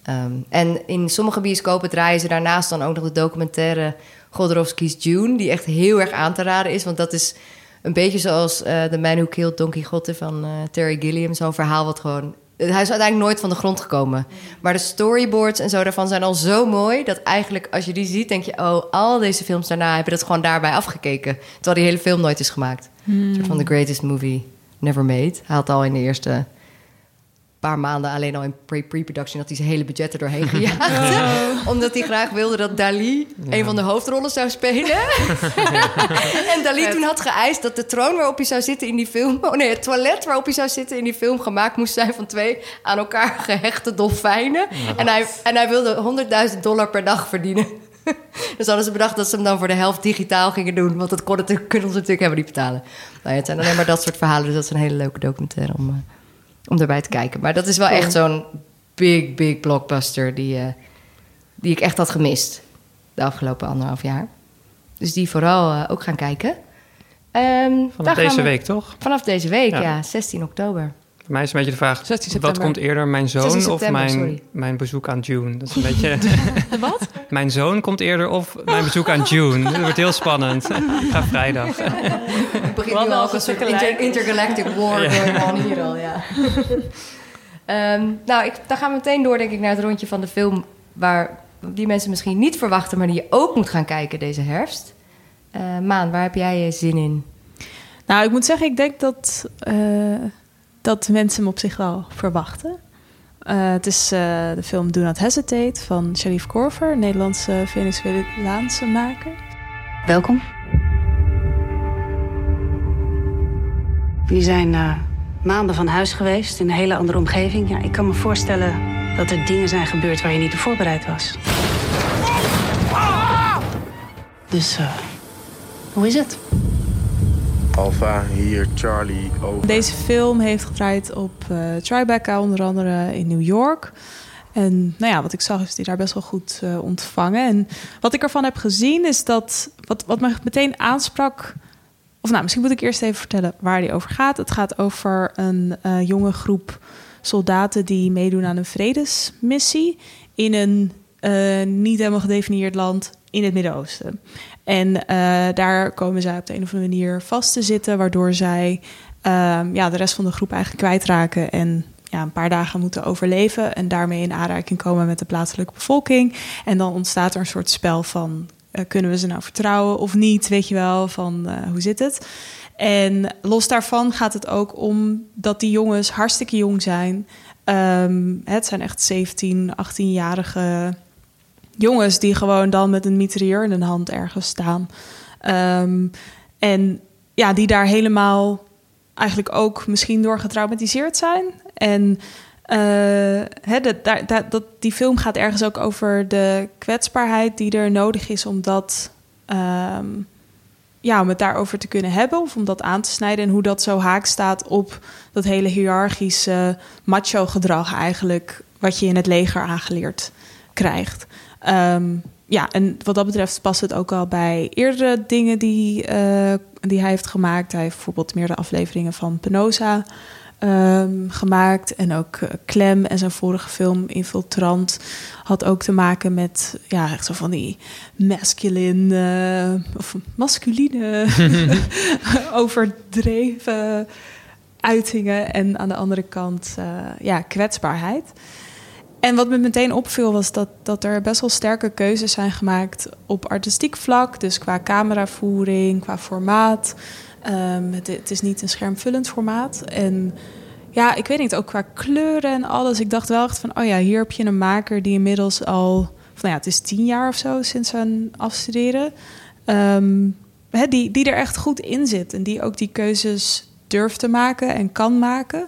Ehm, en in sommige bioscopen draaien ze daarnaast dan ook nog de documentaire Godorowski's June. Die echt heel erg aan te raden is. Want dat is een beetje zoals eh The Man Who Killed Don Quixote van eh, Terry Gilliam. Zo'n verhaal wat gewoon Hij is uiteindelijk nooit van de grond gekomen. Maar de storyboards en zo daarvan zijn al zo mooi... dat eigenlijk als je die ziet, denk je... oh, al deze films daarna hebben dat gewoon daarbij afgekeken. Terwijl die hele film nooit is gemaakt. Een soort van the greatest movie never made. Hij had al in de eerste paar maanden alleen al in pre- pre-production... had hij zijn hele budget er doorheen gejaagd. Omdat hij graag wilde dat Dali een van de hoofdrollen zou spelen. en Dali toen had geëist dat de troon waarop hij zou zitten in die film... oh nee, het toilet waarop hij zou zitten in die film... gemaakt moest zijn van twee aan elkaar gehechte dolfijnen. en, hij, en hij wilde 100.000 dollar per dag verdienen. dus hadden ze bedacht dat ze hem dan voor de helft digitaal gingen doen. Want dat kon het, kunnen ze natuurlijk helemaal niet betalen. Nou ja, het zijn alleen maar dat soort verhalen. Dus dat is een hele leuke documentaire om, eh, om erbij te kijken. Maar dat is wel echt zo'n big, big blockbuster... die, eh, die ik echt had gemist de afgelopen anderhalf jaar. Dus die vooral eh, ook gaan kijken. Ehm, daar Vanaf deze we- week, toch? Vanaf deze week, ja. Ja. 16 oktober. Voor mij is een beetje de vraag, 16 wat komt eerder, mijn 16 zoon of mijn, sorry. mijn bezoek aan June? Dat is een beetje... Wat? Mijn zoon komt eerder of mijn bezoek aan June. Dat wordt heel spannend. Ga vrijdag. Het begint nu al een soort inter- intergalactic war Ja. going on hier al, ja. Ehm, nou, ik, dan gaan we meteen door, denk ik, naar het rondje van de film... waar die mensen misschien niet verwachten... maar die je ook moet gaan kijken deze herfst. Eh, Maan, waar heb jij je zin in? Nou, ik moet zeggen, ik denk dat, eh, dat mensen hem op zich wel verwachten. Eh, het is eh, de film Do Not Hesitate van Sharif Korver, Nederlandse Venezolaanse maker. Welkom. Jullie zijn eh, maanden van huis geweest in een hele andere omgeving. Ja, ik kan me voorstellen dat er dingen zijn gebeurd waar je niet op voorbereid was. Dus, hoe is het? Hier, Charlie, over. Deze film heeft gedraaid op eh, Tribeca, onder andere in New York. En nou ja, wat ik zag is die daar best wel goed eh, ontvangen. En wat ik ervan heb gezien is dat, wat, wat me meteen aansprak... Of nou, misschien moet ik eerst even vertellen waar die over gaat. Het gaat over een eh, jonge groep soldaten die meedoen aan een vredesmissie... in een niet helemaal gedefinieerd land in het Midden-Oosten. En eh, daar komen zij op de een of andere manier vast te zitten... waardoor zij ehm, ja, de rest van de groep eigenlijk kwijtraken... en ja, een paar dagen moeten overleven... en daarmee in aanraking komen met de plaatselijke bevolking. En dan ontstaat er een soort spel van... eh, kunnen we ze nou vertrouwen of niet? Weet je wel, van eh, hoe zit het? En los daarvan gaat het ook om dat die jongens hartstikke jong zijn. Ehm, het zijn echt 17, 18-jarige jongens die gewoon dan met een mitrailleur in hun hand ergens staan. Ehm, en ja, die daar helemaal eigenlijk ook misschien door getraumatiseerd zijn. En eh, hè, dat, dat, dat, die film gaat ergens ook over de kwetsbaarheid die er nodig is om dat. ehm, ja, om het daarover te kunnen hebben of om dat aan te snijden en hoe dat zo haak staat op dat hele hiërarchische macho gedrag eigenlijk wat je in het leger aangeleerd krijgt. Ehm, ja, en wat dat betreft past het ook al bij eerdere dingen die, eh, die hij heeft gemaakt. Hij heeft bijvoorbeeld meerdere afleveringen van Penosa ehm, gemaakt. En ook eh, Clem en zijn vorige film Infiltrant had ook te maken met ja, echt zo van die masculine of masculine overdreven uitingen. En aan de andere kant eh, ja, kwetsbaarheid. En wat me meteen opviel was dat, dat er best wel sterke keuzes zijn gemaakt op artistiek vlak. Dus qua cameravoering, qua formaat. Ehm, het, is niet een schermvullend formaat. En ja, ik weet niet, ook qua kleuren en alles. Ik dacht wel echt van, oh ja, hier heb je een maker die inmiddels al... Of nou ja, het is tien jaar of zo sinds zijn afstuderen. Ehm, die, die er echt goed in zit. En die ook die keuzes durft te maken en kan maken.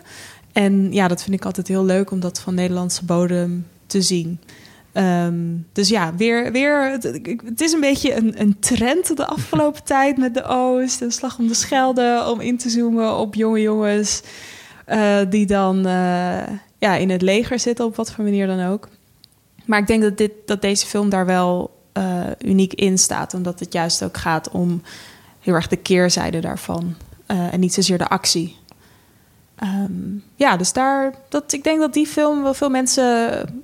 En ja, dat vind ik altijd heel leuk om dat van Nederlandse bodem te zien. Ehm, dus ja, weer, weer het, is een beetje een, een trend de afgelopen tijd met de Oost en Slag om de Schelde om in te zoomen op jonge jongens eh, die dan eh, ja, in het leger zitten op wat voor manier dan ook. Maar ik denk dat, dit, dat deze film daar wel eh, uniek in staat, omdat het juist ook gaat om heel erg de keerzijde daarvan en niet zozeer de actie. Ehm, ja, dus daar, dat, ik denk dat die film wel veel mensen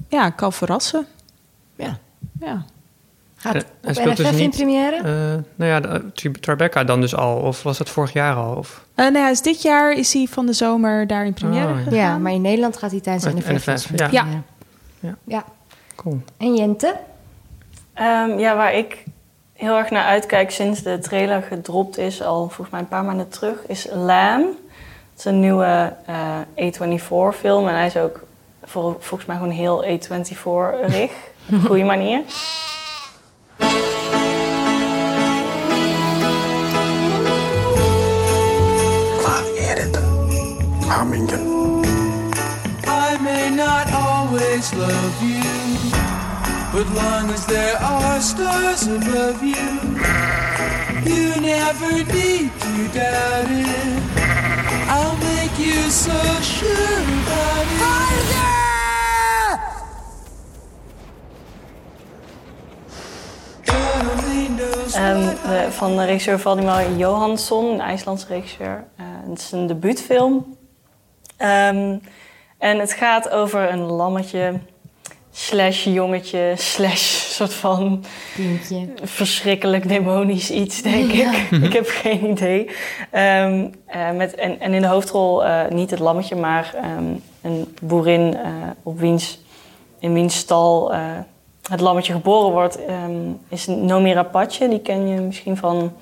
ja, kan verrassen. Ja. ja. Gaat En- op speelt NFF dus in niet, première? eh, nou ja, de- Tri- Tribeca dan dus al. Of was dat vorig jaar al? Of? Eh, nee, is dit jaar is hij van de zomer daar in première Oh, ja. Ja, maar in Nederland gaat hij tijdens de Met NFF. NFF, in ja. première. Ja. ja. Cool. En Jente? Ehm, ja, waar ik heel erg naar uitkijk sinds de trailer gedropt is, al volgens mij een paar maanden terug, is Lamb. Het is een nieuwe eh, A24-film en hij is ook voor, volgens mij gewoon heel A24-rig. Op een goede manier. Harmingen. I may not always love you, but long as there are stars above you, you never need to doubt it. I'll make you so sure only knows Ehm, de- van de regisseur Valdimar Johansson, een IJslandse regisseur. Eh, het is een debuutfilm. Ehm, en het gaat over een lammetje slash jongetje slash soort van Kindje. verschrikkelijk demonisch iets, denk Ja. ik. ik heb geen idee. Ehm, eh, met, en, en in de hoofdrol eh, niet het lammetje, maar ehm, een boerin eh, op wiens, in wiens stal eh, het lammetje geboren wordt, ehm, is Nomi Rapace. Die ken je misschien van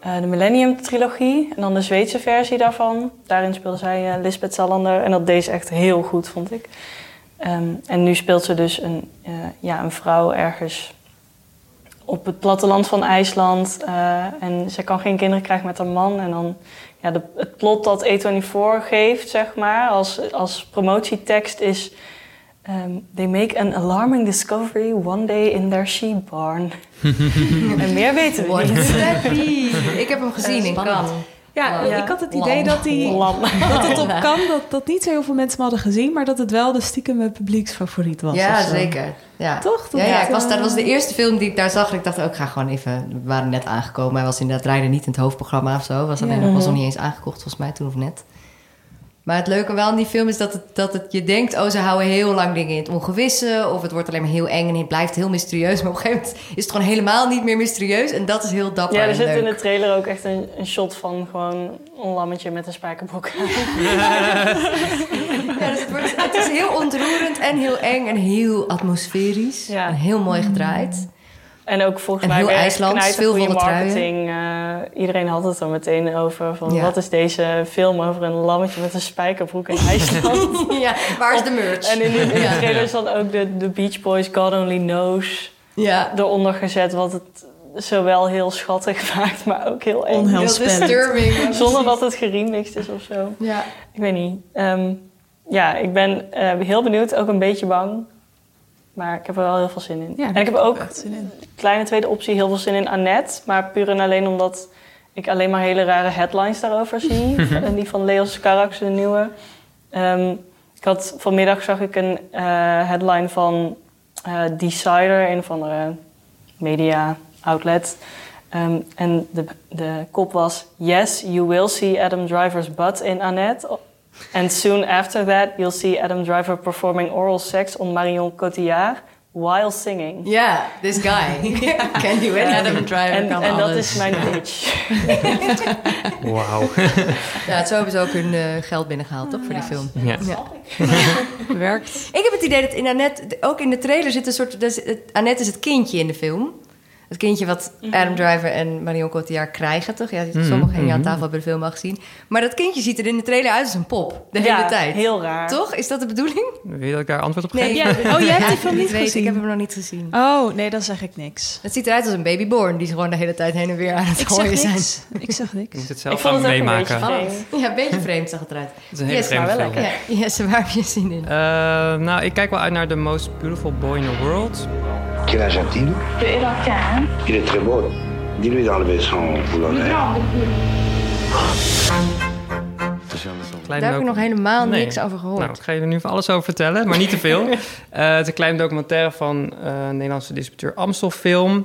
eh, de Millennium-trilogie. En dan de Zweedse versie daarvan. Daarin speelde zij eh, Lisbeth Salander. En dat deed ze echt heel goed, vond ik. Ehm, en nu speelt ze dus een, eh, ja, een vrouw ergens op het platteland van IJsland. eh, en ze kan geen kinderen krijgen met haar man. En dan ja, de, het plot dat A24 geeft, zeg maar, als, als promotietekst is... ehm, they make an alarming discovery one day in their sheep barn. en meer weten we niet. happy. Ik heb hem gezien in Spannend. Cannes. Ja, Ja. ik had het Lam. idee dat, die, Lam. dat het op kan dat, dat niet zo heel veel mensen hadden gezien, maar dat het wel de stiekem mijn publieksfavoriet was. Ja, zeker. Ja. Toch? Dat ja, ja, ik was, dat was de eerste film die ik daar zag. Ik dacht ook, ik ga gewoon even... We waren net aangekomen. Hij was inderdaad rijden niet in het hoofdprogramma of zo. Was, alleen, Ja. was nog niet eens aangekocht volgens mij toen of net. Maar het leuke wel aan die film is dat het, dat het je denkt... oh, ze houden heel lang dingen in het ongewisse... of het wordt alleen maar heel eng en het blijft heel mysterieus. Maar op een gegeven moment is het gewoon helemaal niet meer mysterieus... en dat is heel dapper Ja, er zit leuk. in de trailer ook echt een, een shot van gewoon een lammetje met een spijkerbroek. Ja, dus het, wordt, het is heel ontroerend en heel eng en heel atmosferisch. Ja. En heel mooi gedraaid. En ook volgens En mij heel knijtergoeie veel truien. marketing. Eh, iedereen had het er meteen over. Van, Ja. Wat is deze film over een lammetje met een spijkerbroek in IJsland? ja, waar is de merch? en in, de trailer is dan ook de, de Beach Boys God Only Knows Ja. eronder gezet. Wat het zowel heel schattig maakt, maar ook heel eng. Onheilspellend. Heel. Ja, Zonder dat het geremixed is of zo. Ja. Ik weet niet. Ehm, ja, ik ben eh, heel benieuwd. Ook een beetje bang. Maar ik heb er wel heel veel zin in. Ja, en ik heb ook, in. kleine tweede optie, heel veel zin in Annette. Maar puur en alleen omdat ik alleen maar hele rare headlines daarover zie. en die van Leo Scarax, de nieuwe. Ehm, ik had, vanmiddag zag ik een eh, headline van eh, Decider, een van de media outlet. Ehm, en de, de kop was... Yes, you will see Adam Driver's butt in Annette. And soon after that, you'll see Adam Driver performing oral sex on Marion Cotillard while singing. Ja, this guy. Can do anything. Adam Driver En, kan en dat is mijn pitch. Wauw. Ja, het is sowieso ook hun eh, geld binnengehaald, toch, voor die film? Ja. Werkt. Ik heb het idee dat in Annette, ook in de trailer zit een soort... Dus Annette is het kindje in de film. Het kindje wat Adam Driver en Marion Cotillard krijgen, toch? Ja, Mhm, sommigen hier aan mhm. tafel hebben de film al gezien. Maar dat kindje ziet er in de trailer uit als een pop, de Ja, hele tijd. heel raar. Toch? Is dat de bedoeling? Wil je dat ik daar antwoord op geef? Nee. Ja, oh, jij hebt die film Ik niet weet, gezien? Ik heb hem nog niet gezien. Oh, nee, dan zeg ik niks. Het ziet eruit als een babyborn die gewoon de hele tijd heen en weer aan het Ik gooien zeg zijn. niks. Ik zeg Je niks. moet het Ik zelf vond gaan het ook een meemaken. beetje Oh. vreemd. Ja, een beetje vreemd zag het eruit. Het is een hele Yes, vreemde maar wel film. lekker. Ja, yes, waar heb je zin in? Eh, nou, ik kijk wel uit naar The Most Beautiful Boy in the World. Quel âge a-t-il Il est très beau. Dis-lui d'enlever son boulonnet. Daar heb ik nog helemaal Nee. niks over gehoord. Nou, ik ga je er nu van alles over vertellen, maar niet te veel. Eh, het is een klein documentaire van eh Nederlandse distributeur Amstelfilm.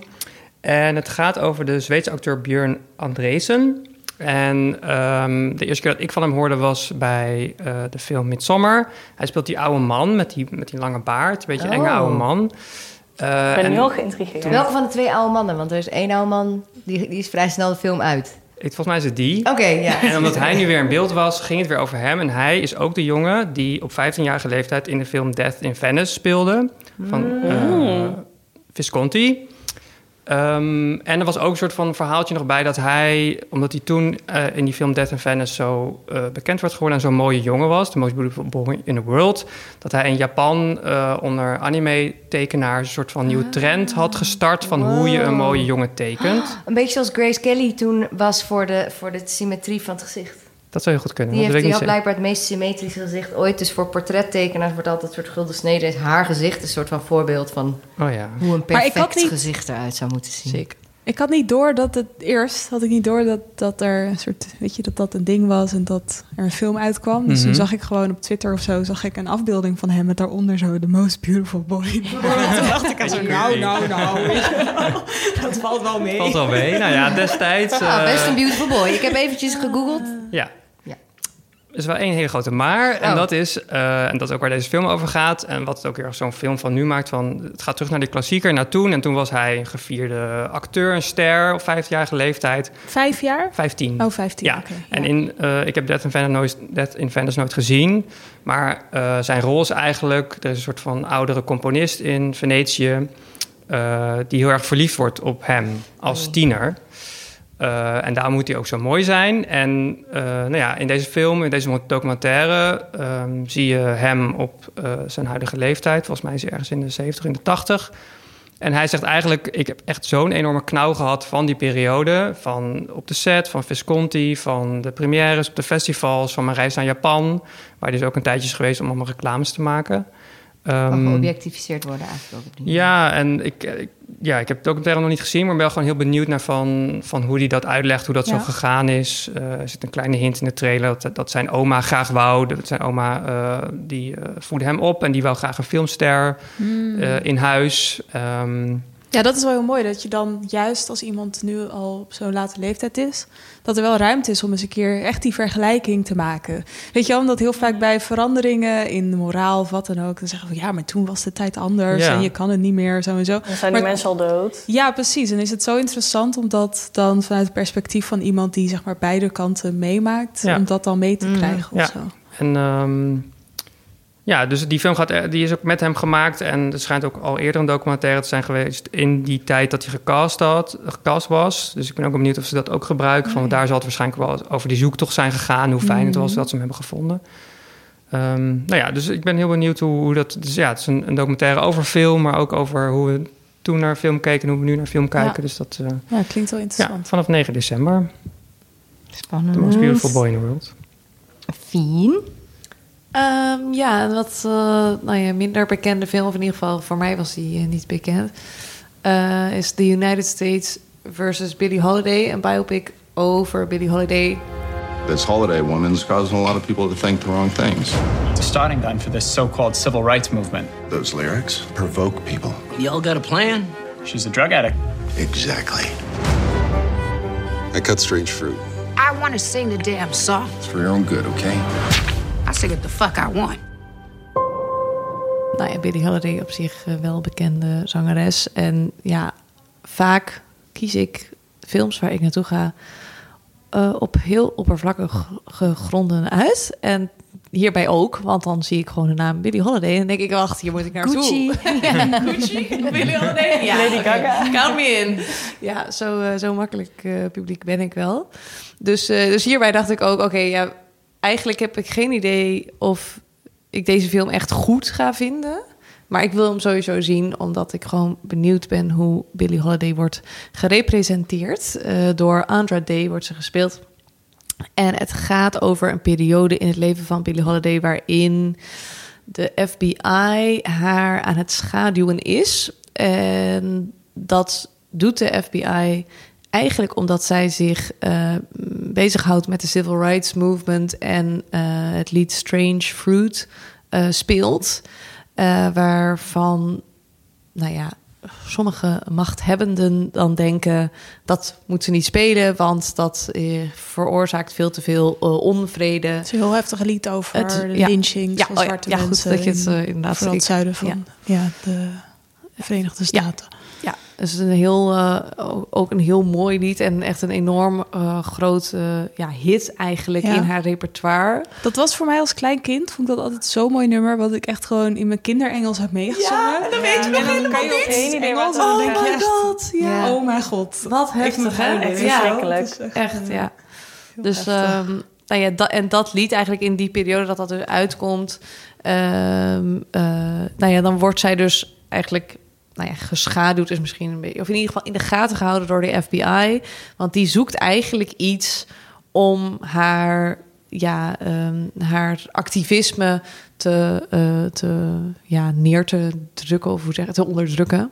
En het gaat over de Zweedse acteur Björn Andresen. En ehm, de eerste keer dat ik van hem hoorde was bij eh, de film Midsommar. Hij speelt die oude man met die, met die lange baard. Een beetje enge Oh. oude man. Eh, Ik ben nu al geïntrigeerd. Welke van de twee oude mannen? Want er is één oude man, die, die is vrij snel de film uit. ik, volgens mij is het die. Oké, ja. En omdat hij nu weer in beeld was, ging het weer over hem. En hij is ook de jongen die op 15-jarige leeftijd in de film Death in Venice speelde. Van eh, Mm. Visconti. Ehm, en er was ook een soort van verhaaltje nog bij dat hij, omdat hij toen eh, in die film Death in Venice zo eh, bekend werd geworden en zo'n mooie jongen was, the most beautiful boy in the world, dat hij in Japan eh, onder anime-tekenaars een soort van nieuwe trend had gestart van hoe je een mooie jongen tekent. Een beetje zoals Grace Kelly toen was voor de, voor de symmetrie van het gezicht. Dat zou heel goed kunnen. Die, dat heeft, had niet blijkbaar het meest symmetrische gezicht ooit. Dus voor portrettekenaars wordt altijd een soort gulden snede. Is haar gezicht een soort van voorbeeld van. Oh ja. hoe een Maar ik perfect had niet- gezicht eruit zou moeten zien. Zeker. Ik had niet door dat het eerst had ik niet door dat, dat er een soort weet je dat dat een ding was en dat er een film uitkwam. Dus Mhm. toen zag ik gewoon op Twitter of zo zag ik een afbeelding van hem met daaronder zo the most beautiful boy. world. toen dacht ik aan zo nou nou nou. Dat valt wel mee. Valt wel mee. Nou ja, destijds... Ah, eh, best een beautiful boy. Ik heb eventjes gegoogeld. Ja. Is wel één hele grote maar. En Oh. dat is, eh, en dat is ook waar deze film over gaat. En wat het ook weer zo'n film van nu maakt. Van, het gaat terug naar die klassieker, naar toen. En toen was hij een gevierde acteur, een ster op 15-jarige leeftijd. Vijf jaar? 15. Oh, 15. Ja, en in, eh, ik heb Death in Venice nooit, Death in Venice nooit gezien. Maar eh, zijn rol is eigenlijk... Er is een soort van oudere componist in Venetië... die heel erg verliefd wordt op hem als tiener. Eh, en daar moet hij ook zo mooi zijn. En eh, nou ja, in deze film, in deze documentaire... ehm, zie je hem op eh, zijn huidige leeftijd. Volgens mij is hij ergens in de 70, in de 80... En hij zegt eigenlijk, ik heb echt zo'n enorme knauw gehad van die periode. Van op de set, van Visconti, van de premières op de festivals, van mijn reis naar Japan. Waar hij dus ook een tijdje is geweest om allemaal reclames te maken. Ehm, geobjectificeerd worden eigenlijk ook ja, en ik, ik- ja, ik heb het documentaire nog niet gezien, maar ben wel gewoon heel benieuwd naar van, van hoe hij dat uitlegt, hoe dat zo gegaan is. Eh, er zit een kleine hint in de trailer dat, dat zijn oma graag wou. Dat zijn oma eh, die voedde hem op en die wou graag een filmster Hmm. in huis. Ehm, Ja, dat is wel heel mooi. Dat je dan juist als iemand nu al op zo'n late leeftijd is... dat er wel ruimte is om eens een keer echt die vergelijking te maken. Weet je wel, omdat heel vaak bij veranderingen in de moraal of wat dan ook... dan zeggen we, ja, maar toen was de tijd anders Ja. en je kan het niet meer, zo en zo. Dan zijn die Maar- mensen al dood. Ja, precies. En is het zo interessant om dat dan vanuit het perspectief van iemand... die zeg maar beide kanten meemaakt, Ja. om dat dan mee te Mhm. krijgen of Ja. zo. En ehm, ja, dus die film gaat, er- die is ook met hem gemaakt. En er schijnt ook al eerder een documentaire te zijn geweest in die tijd dat hij gecast, had, gecast was. Dus ik ben ook benieuwd of ze dat ook gebruiken. Van, daar zal het waarschijnlijk wel over die zoektocht zijn gegaan. Hoe fijn het was Mhm. dat ze hem hebben gevonden. Ehm, nou ja, dus ik ben heel benieuwd hoe, hoe dat... Dus ja, het is een, een documentaire over film, maar ook over hoe we toen naar film keken en hoe we nu naar film kijken. Ja. Dus dat, eh, Ja, klinkt wel ja, interessant. vanaf 9 december. Spannend. The most beautiful boy in the world. Fien. Ehm, ja, een wat eh, nou ja, minder bekende film, of in ieder geval voor mij was die eh, niet bekend, eh, is The United States versus Billie Holiday, een biopic over Billie Holiday. This holiday woman's causing a lot of people to think the wrong things. The starting gun for this so-called civil rights movement. Those lyrics provoke people. Y'all got a plan? She's a drug addict. Exactly. I cut strange fruit. I want to sing the damn song. It's for your own good, okay? I sing it the fuck I want. Nou ja, Billie Holiday op zich eh, wel bekende zangeres. En ja, vaak kies ik films waar ik naartoe ga eh, op heel oppervlakkige gronden uit. En hierbij ook, want dan zie ik gewoon de naam Billie Holiday en dan denk ik, wacht, hier moet ik naartoe. Gucci. Gucci, Billie Holiday. Ja, Lady. Gaga. Count me in. Ja, zo, eh, zo makkelijk eh, publiek ben ik wel. Dus, eh, dus hierbij dacht ik ook, oké, ja, eigenlijk heb ik geen idee of ik deze film echt goed ga vinden. Maar ik wil hem sowieso zien, omdat ik gewoon benieuwd ben hoe Billie Holiday wordt gerepresenteerd. Eh, door Andra Day wordt ze gespeeld. En het gaat over een periode in het leven van Billie Holiday waarin de FBI haar aan het schaduwen is. En dat doet de FBI eigenlijk omdat zij zich eh bezighoudt met de civil rights movement en eh, het lied Strange Fruit eh, speelt. Waarvan, nou ja, sommige machthebbenden dan denken dat moet ze niet spelen, want dat eh, veroorzaakt veel te veel onvrede. Het is een heel heftig lied over Het- de ja. lynching Ja, van ja, zwarte ja, goed mensen. dat je het, in- inderdaad- Vooral het zuiden van ja. ja. de Verenigde Staten. Ja, het is een heel, eh, ook een heel mooi lied en echt een enorm uh, groot uh, ja, hit eigenlijk Ja. in haar repertoire. Dat was voor mij als klein kind, vond ik dat altijd zo'n mooi nummer, wat ik echt gewoon in mijn kinderengels heb meegezongen. Ja, en dan weet je nog helemaal kan je Geen idee wat het denk je Oh my god, ja. Oh mijn god. Wat Ik heftig, hè? Echt Ja, verschrikkelijk. het is echt, Echt, eh, ja. heel Dus, ehm, nou ja, dat, en dat lied eigenlijk in die periode dat dat dus uitkomt... ehm, eh, nou ja, dan wordt zij dus eigenlijk nou ja, geschaduwd is misschien een beetje... of in ieder geval in de gaten gehouden door de FBI. Want die zoekt eigenlijk iets om haar, ja, ehm, haar activisme te, eh, te, ja, neer te drukken... of hoe zeg je het, te onderdrukken.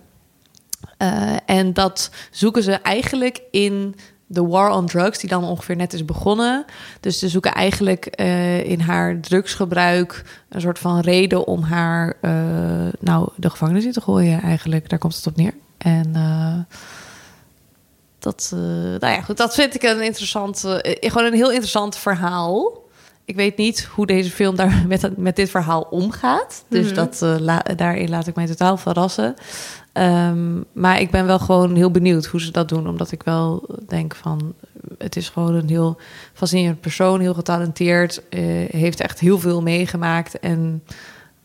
Eh, en dat zoeken ze eigenlijk in de war on drugs, die dan ongeveer net is begonnen. Dus ze zoeken eigenlijk eh, in haar drugsgebruik een soort van reden om haar eh, nou de gevangenis in te gooien. Eigenlijk, daar komt het op neer. En eh, dat, nou ja, goed, dat vind ik een interessant, gewoon een heel interessant verhaal. Ik weet niet hoe deze film daar met, met dit verhaal omgaat. Dus Mhm. dat, la- daarin laat ik mij totaal verrassen. Ehm, maar ik ben wel gewoon heel benieuwd hoe ze dat doen. Omdat ik wel denk van... Het is gewoon een heel fascinerend persoon. Heel getalenteerd. eh, heeft echt heel veel meegemaakt. En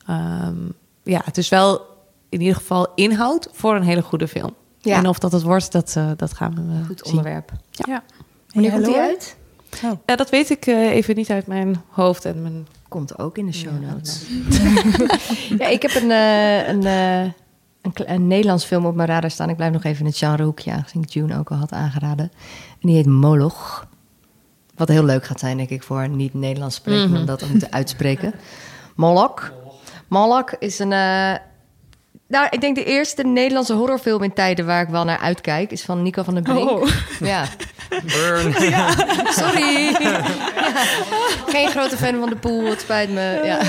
ehm, ja, het is wel in ieder geval inhoud voor een hele goede film. Ja. En of dat het wordt, dat, eh, dat gaan we eh, Goed zien. onderwerp. Ja. Wanneer komt die uit? Ja, dat weet ik eh, even niet uit mijn hoofd en mijn... Komt ook in de show notes. ja, ik heb een, eh, een, eh, een, een Nederlands film op mijn radar staan. Ik blijf nog even in het genrehoekje, aangezien ik June ook al had aangeraden. En die heet Moloch. Wat heel leuk gaat zijn, denk ik, voor niet-Nederlands sprekenden Mhm. om dat ook te uitspreken. Moloch. Moloch is een... eh, nou, ik denk de eerste Nederlandse horrorfilm in tijden waar ik wel naar uitkijk... is van Nico van den Brink. Oh. Ja. Burn. Sorry. Ja. Geen grote fan van de pool, het spijt me. Ja.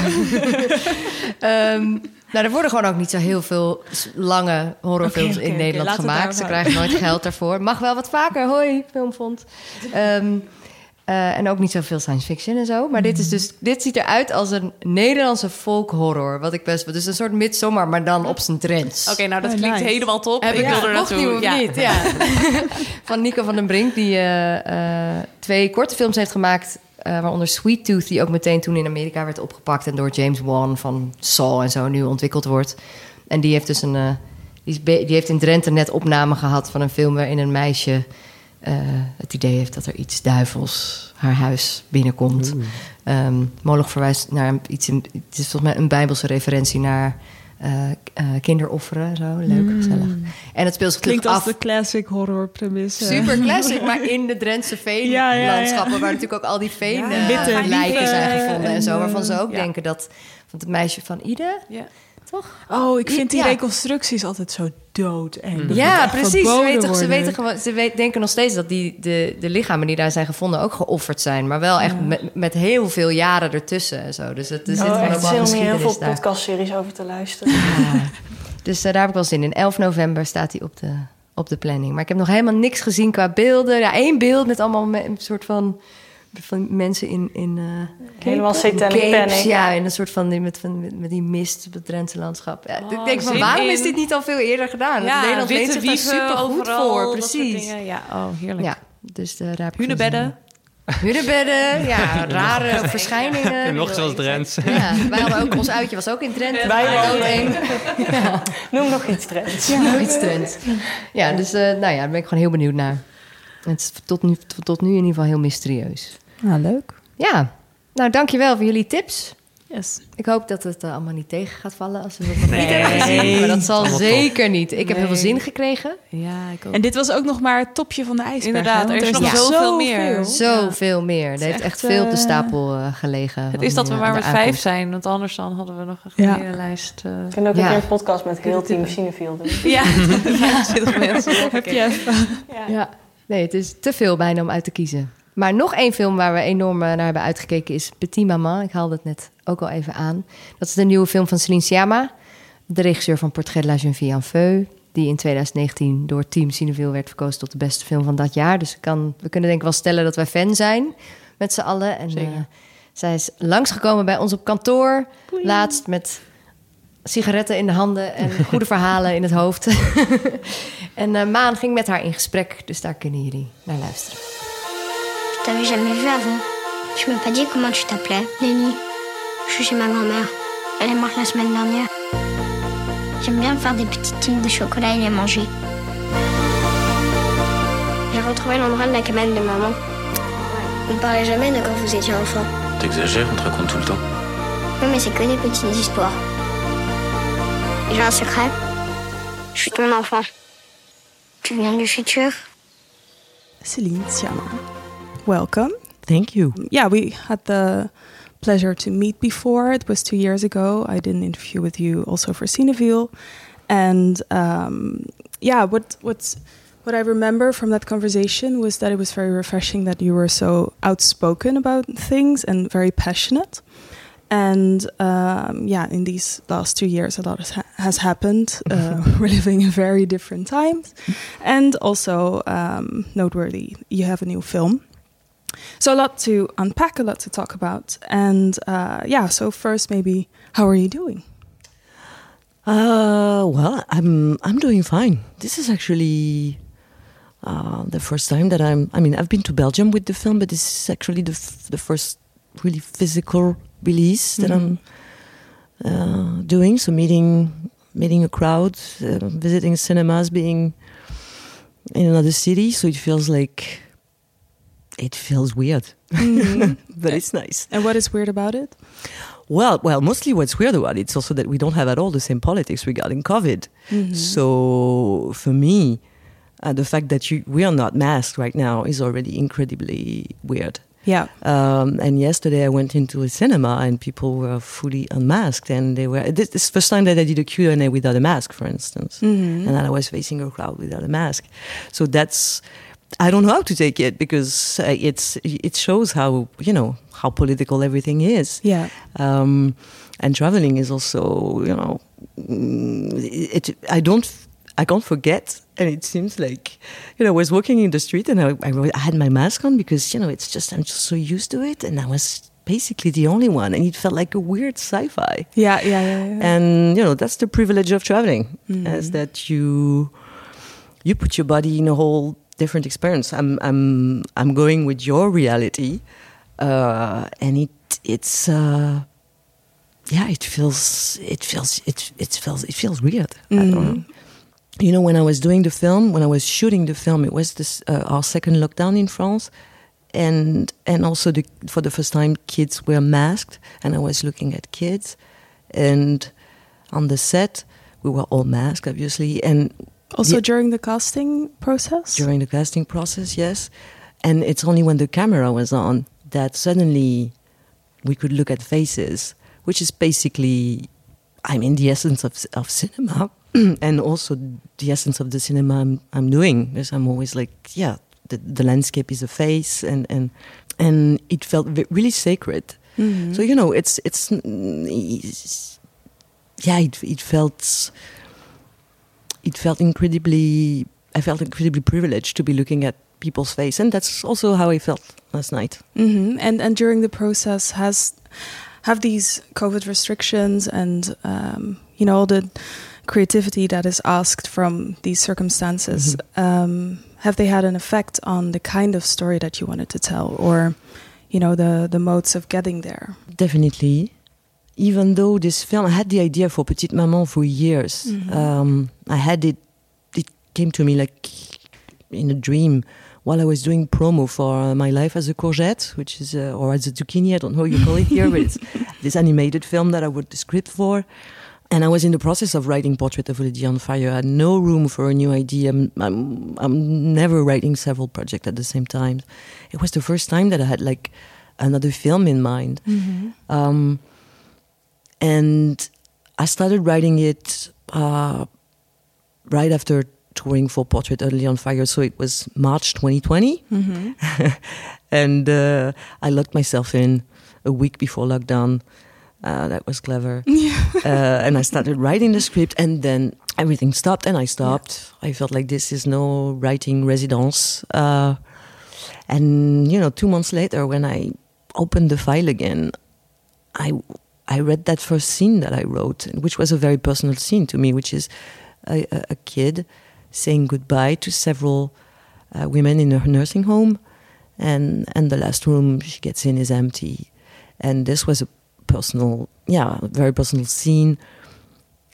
Ehm, nou, er worden gewoon ook niet zo heel veel lange horrorfilms in Nederland gemaakt. Ze krijgen nooit geld daarvoor. Mag wel wat vaker. Hoi, filmfonds. Ehm, eh, en ook niet zoveel science fiction en zo. Maar dit, is dus, dit ziet eruit als een Nederlandse folk horror. Wat ik best... Dus een soort midsommar, maar dan op zijn trends. Oké, nou dat Oh, klinkt nice. helemaal top. Heb ik wil nog er naartoe. nieuw of niet? Ja. van Nico van den Brink, die eh, eh, twee korte films heeft gemaakt... eh, waaronder Sweet Tooth, die ook meteen toen in Amerika werd opgepakt... en door James Wan van Saw en zo nu ontwikkeld wordt. En die heeft dus een... die, die heeft in Drenthe net opname gehad van een film... waarin een meisje eh, het idee heeft dat er iets duivels haar huis binnenkomt. Ehm Moloch verwijst naar iets... in- het is volgens mij een bijbelse referentie naar... eh, eh, kinderofferen, zo leuk, gezellig. En het speelt zich Klinkt als af de classic horror premisse. Super classic, maar in de Drentse Ja, ja, ja. veenlandschappen... waar natuurlijk ook al die veen lijken zijn gevonden en en, zo. Waarvan ze ook ja. denken dat... Want het meisje van Ide, Ja. toch? Oh, ik vind die Ja. reconstructies altijd zo Dat moet Ja, precies. Ze, weten, ze, weten gewoon, ze weet- denken nog steeds dat die, de, de lichamen die daar zijn gevonden ook geofferd zijn. Maar wel echt met, met heel veel jaren ertussen en zo. Dus het, er zit Oh, echt hier heel veel podcastseries over te luisteren. Dus eh, daar heb ik wel zin in. 11 november staat hij op de, op de planning. Maar ik heb nog helemaal niks gezien qua beelden. Ja, één beeld met allemaal een soort van, van mensen in... in eh, Helemaal satanic panic. Ja, in een soort van die- met, van, met, met die mist op het Drentse landschap. Ja, Oh, ik denk van, waarom in. is dit niet al veel eerder gedaan? Ja, Nederland leent zich daar super goed voor. Precies. dingen. Ja, oh, heerlijk. Ja, dus ik veel Hunebedden. Hunebedden, ja, rare verschijningen. En nog zoals Drents. Ja, wij hadden ook, ons uitje was ook in Drenthe. Wij ook. Ja. Noem nog iets trends. Ja, nog iets trends. Ja, dus eh, nou ja, daar ben ik gewoon heel benieuwd naar. Het is tot nu, tot, tot nu in ieder geval heel mysterieus. Nou, leuk. Ja, nou dankjewel voor jullie tips. Yes. Ik hoop dat het eh, allemaal niet tegen gaat vallen als we het hebben gezien. Maar dat zal zeker niet. Ik heb heel veel Nee. zin gekregen. Ja, ik ook. En dit was ook nog maar het topje van de ijsberg. Inderdaad, er is nog Ja. zoveel meer. Zoveel meer. Er heeft echt, veel op de eh, stapel eh, gelegen. Het is dat we maar met vijf zijn, want anders dan hadden we nog een Ja. hele lijst. eh. Ik vind ook Ja. een keer een podcast met heel Team Cinefield doen. Ja, 20 mensen. Heb je even... Ja, nee, het is te veel bijna om uit te kiezen. Maar nog één film waar we enorm eh, naar hebben uitgekeken is Petit Maman. Ik haalde het net ook al even aan. Dat is de nieuwe film van Céline Sciamma. De regisseur van Portrait de la Jeune Fille en Feu. Die in 2019 door Team Cineville werd verkozen tot de beste film van dat jaar. Dus kan, we kunnen denk ik wel stellen dat wij fan zijn met z'n allen. En Zeker. eh, zij is langsgekomen bij ons op kantoor. Laatst met sigaretten in de handen en goede verhalen in het hoofd. en uh, Maan ging met haar in gesprek, dus daar kunnen jullie naar luisteren. Je t'avais jamais vu avant. Tu m'as pas dit comment tu t'appelais Lenny. Je suis chez ma grand-mère. Elle est morte la semaine dernière. J'aime bien faire des petites tiges de chocolat et les manger. J'ai retrouvé l'endroit de la cabane de maman. On parlait jamais de quand vous étiez enfant. T'exagères, on te raconte tout le temps. Oui, mais c'est que des petites histoires. J'ai un secret. Je suis ton enfant. Tu viens du futur. Celine Sciamma, welcome. Thank you. Yeah, we had the pleasure to meet before. It was two years ago. I did an interview with you also for Cineville. And um, yeah, what what's what I remember from that conversation was that it was very refreshing that you were so outspoken about things and very passionate. And um, yeah, in these last two years, a lot has, ha has happened. Uh, we're living in very different times. And also, um, noteworthy, you have a new film. So, a lot to unpack, a lot to talk about. And uh, yeah, so first, maybe, how are you doing? Uh, well, I'm I'm doing fine. This is actually uh, the first time that I'm. I mean, I've been to Belgium with the film, but this is actually the the first really physical release that Mhm. I'm uh, doing. So meeting meeting a crowd, uh, visiting cinemas, being in another city. So it feels like it feels weird, Mhm. but it's nice. And what is weird about it? Well, well, mostly what's weird about it is also that we don't have at all the same politics regarding COVID. Mhm. So for me, uh, the fact that you, we are not masked right now is already incredibly weird. Yeah. Um, and yesterday I went into a cinema and people were fully unmasked, and they were. This, this is the first time that I did a Q and A without a mask, for instance, Mhm. and then I was facing a crowd without a mask. So that's. I don't know how to take it because uh, it's it shows how you know how political everything is. Yeah. Um, and traveling is also you know mm, it. I don't. I can't forget, and it seems like you know I was walking in the street and I, I, had my mask on because you know it's just I'm just so used to it, and I was basically the only one, and it felt like a weird sci-fi. Yeah, yeah, yeah. yeah. And you know that's the privilege of traveling, Mhm. is that you you put your body in a whole different experience. I'm I'm I'm going with your reality, uh, and it it's uh, yeah, it feels it feels it it feels it feels weird. I don't know. You know, when I was doing the film, when I was shooting the film, it was this uh, our second lockdown in France, and and also the, for the first time, kids were masked, and I was looking at kids, and on the set, we were all masked, obviously, and Also the- during the casting process? during the casting process, yes. And it's only when the camera was on that suddenly we could look at faces, which is basically, I mean, the essence of, of cinema and also the essence of the cinema I'm, I'm doing. is I'm always like, yeah, the, the landscape is a face, and, and, and it felt really sacred. Mhm. So, you know, it's, it's, it's yeah, it, it felt it felt incredibly I felt incredibly privileged to be looking at people's face and that's also how I felt last night. hmm And and during the process, has have these COVID restrictions and um, you know all the creativity that is asked from these circumstances um, have they had an effect on the kind of story that you wanted to tell, or you know the the modes of getting there? Definitely. Even though this film I had the idea for Petite Maman for years. Mhm. Um, I had it it came to me like in a dream while I was doing promo for uh, My Life as a Courgette, which is uh, or as a zucchini, I don't know how you call it here, but it's this animated film that I wrote the script for. And I was in the process of writing Portrait of a Lady on Fire. I had no room for a new idea. I'm, I'm, I'm never writing several projects at the same time. It was the first time that I had like another film in mind. Mhm. Um, and I started writing it uh, right after touring for Portrait Early on Fire. So it was March 2020. Mhm. and uh, I locked myself in a week before lockdown. Uh, that was clever. uh, and I started writing the script, and then everything stopped, and I stopped. I felt like this is no writing residence. Uh, and you know, two months later, when I opened the file again, I I read that first scene that I wrote, which was a very personal scene to me, which is a, a, kid saying goodbye to several uh, women in a nursing home, and and the last room she gets in is empty, and this was a personal, yeah, very personal scene,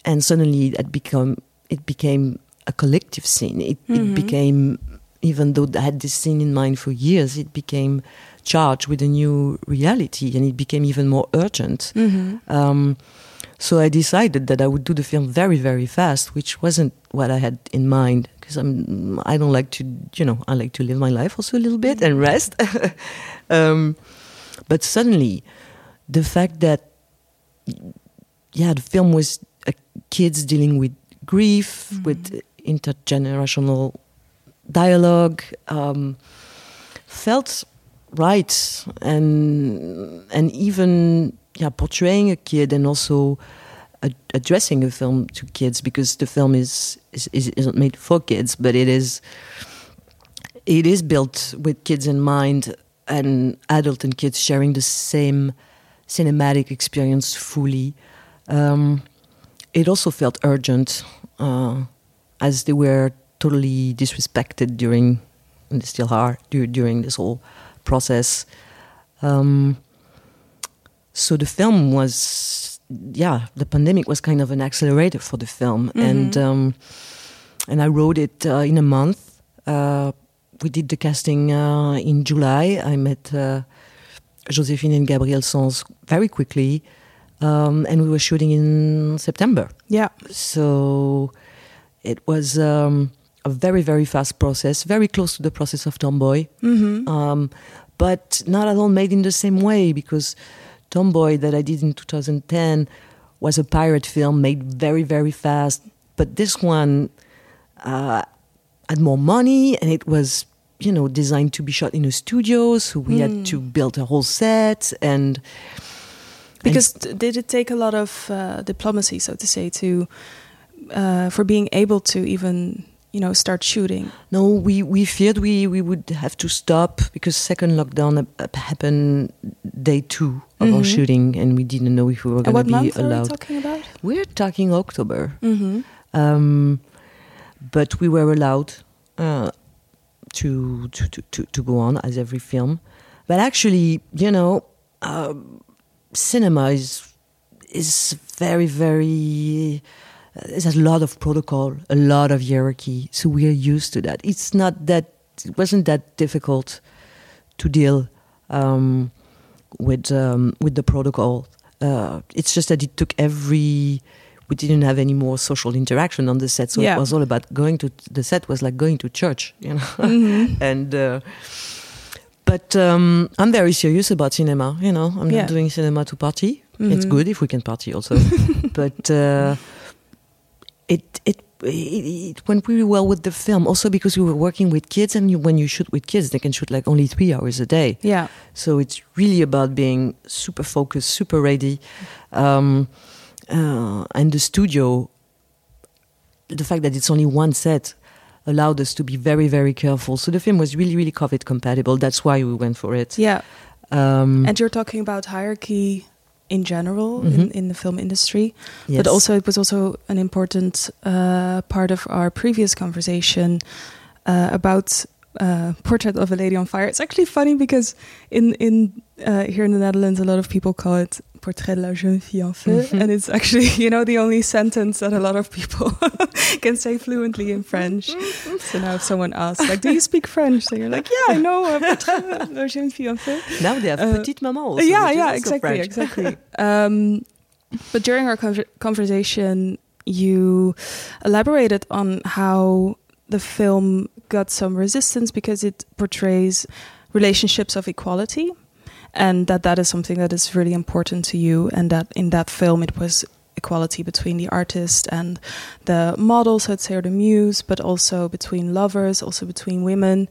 and suddenly it become it became a collective scene. It, Mhm. it became, even though I had this scene in mind for years, it became charged with a new reality, and it became even more urgent. Mhm. Um, so I decided that I would do the film very, very fast, which wasn't what I had in mind because I'm I don't like to you know I like to live my life also a little bit and rest. um, but suddenly, the fact that yeah, the film was uh, kids dealing with grief, with intergenerational dialogue, um, felt right, and and even yeah, portraying a kid and also ad- addressing a film to kids because the film is, is is isn't made for kids, but it is it is built with kids in mind and adult and kids sharing the same cinematic experience fully. Um, it also felt urgent, uh, as they were totally disrespected during, and they still are du- during this whole process. Um, so the film was, yeah, the pandemic was kind of an accelerator for the film, and Mhm. um, and I wrote it uh, in a month. Uh, we did the casting uh, in July. I met uh, Josephine and Gabriel Sans very quickly, um, and we were shooting in September. Yeah. So it was um, a very very fast process, very close to the process of Tomboy, Mhm. um, but not at all made in the same way because Tomboy that I did in 2010 was a pirate film made very very fast, but this one uh, had more money and it was you know designed to be shot in a studio, so we Mm. had to build a whole set and Because t- did it take a lot of uh, diplomacy, so to say, to uh, for being able to even you know start shooting? No, we, we feared we, we would have to stop because second lockdown hap- hap- happened day two of our Mhm. shooting, and we didn't know if we were going to be allowed. What month are we allowed. talking about? We're talking October, Mhm. um, but we were allowed uh, to, to, to, to, go on as every film. But actually, you know, um, cinema is is very very uh, there's a lot of protocol, a lot of hierarchy. So we are used to that. It's not that it wasn't that difficult to deal um, with um, with the protocol. Uh, it's just that it took every. We didn't have any more social interaction on the set, so Yeah. it was all about going to the set was like going to church, you know. Mhm. and uh, but um, I'm very serious about cinema. You know, I'm Yeah. not doing cinema to party. It's Mhm. good if we can party also, but uh, it, it it it went really well with the film. Also because we were working with kids, and you, when you shoot with kids, they can shoot like only three hours a day. Yeah. So it's really about being super focused, super ready, um, uh, and the studio. The fact that it's only one set allowed us to be very, very careful. So the film was really, really COVID compatible. That's why we went for it. Yeah. Um, And you're talking about hierarchy in general in, Mhm. in the film industry, Yes. but also it was also an important uh, part of our previous conversation uh, about uh, Portrait of a Lady on Fire. It's actually funny because in in uh, here in the Netherlands, a lot of people call it Portrait de la jeune fille en feu, Mhm. and it's actually you know the only sentence that a lot of people can say fluently in French. so now if someone asks like, "Do you speak French?" So you're like, "Yeah, I know uh, Portrait de la jeune fille en feu." now they have Uh, Petite Maman also. yeah, yeah, exactly, exactly. um, but during our conver- conversation, you elaborated on how the film got some resistance because it portrays relationships of equality, and that that is something that is really important to you, and that in that film it was equality between the artist and the models, I'd say, the muse, but also between lovers, also between women.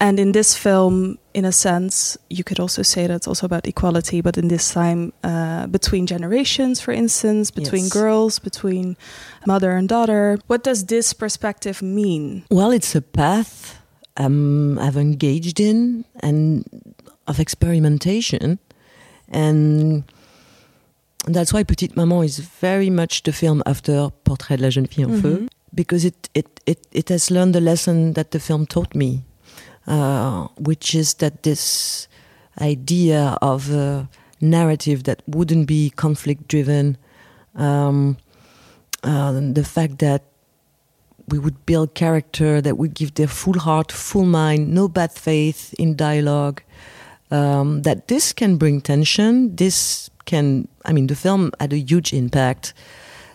And in this film, in a sense, you could also say that it's also about equality, but in this time uh, between generations, for instance, between Yes. girls, between mother and daughter. What does this perspective mean? Well, it's a path um, I've engaged in and of experimentation, and And that's why Petite Maman is very much the film after Portrait de la jeune fille en feu, Mhm. because it, it, it, it has learned the lesson that the film taught me, uh, which is that this idea of a narrative that wouldn't be conflict driven, um, uh, the fact that we would build character that would give their full heart, full mind, no bad faith in dialogue. Um, that this can bring tension. This can, I mean, the film had a huge impact,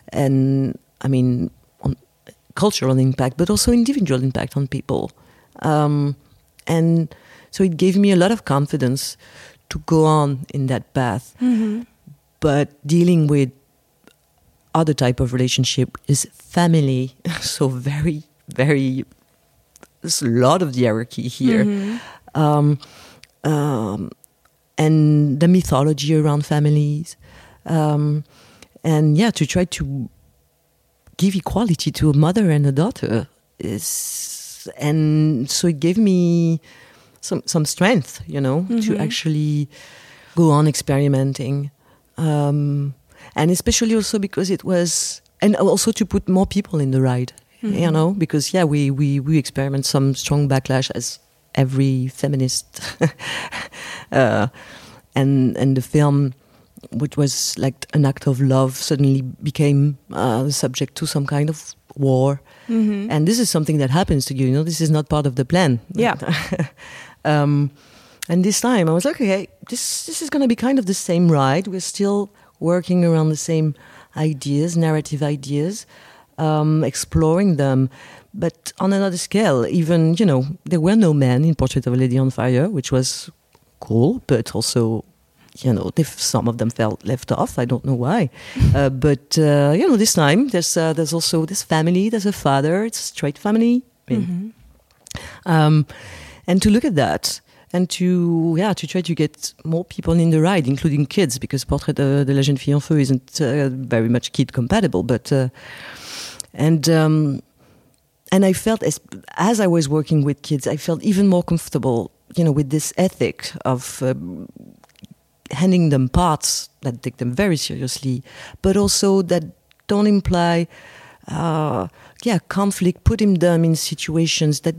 and I mean, on cultural impact, but also individual impact on people. Um, and so it gave me a lot of confidence to go on in that path. Mhm. But dealing with other type of relationship is family. so very, very, there's a lot of hierarchy here. Mhm. Um, um, and the mythology around families. Um, and yeah, to try to give equality to a mother and a daughter is, and so it gave me some some strength, you know, to Mhm. actually go on experimenting, um, and especially also because it was, and also to put more people in the ride, you Mhm. know, because yeah, we we we experiment some strong backlash as every feminist, uh, and and the film. Which was like an act of love suddenly became uh, subject to some kind of war, Mhm. and this is something that happens to you. You know, this is not part of the plan. Yeah. um, and this time I was like, okay, this this is going to be kind of the same ride. We're still working around the same ideas, narrative ideas, um, exploring them, but on another scale. Even you know, there were no men in Portrait of a Lady on Fire, which was cool, but also. You know, if some of them felt left off. I don't know why, uh, but uh, you know, this time there's uh, there's also this family. There's a father. It's a straight family. I mean, Mhm. um, and to look at that and to yeah to try to get more people in the ride, including kids, because Portrait de, de la jeune fille en feu isn't uh, very much kid compatible. But uh, and um, and I felt as as I was working with kids, I felt even more comfortable, you know, with this ethic of. Handing them parts that take them very seriously, but also that don't imply, uh, yeah, conflict, putting them in situations that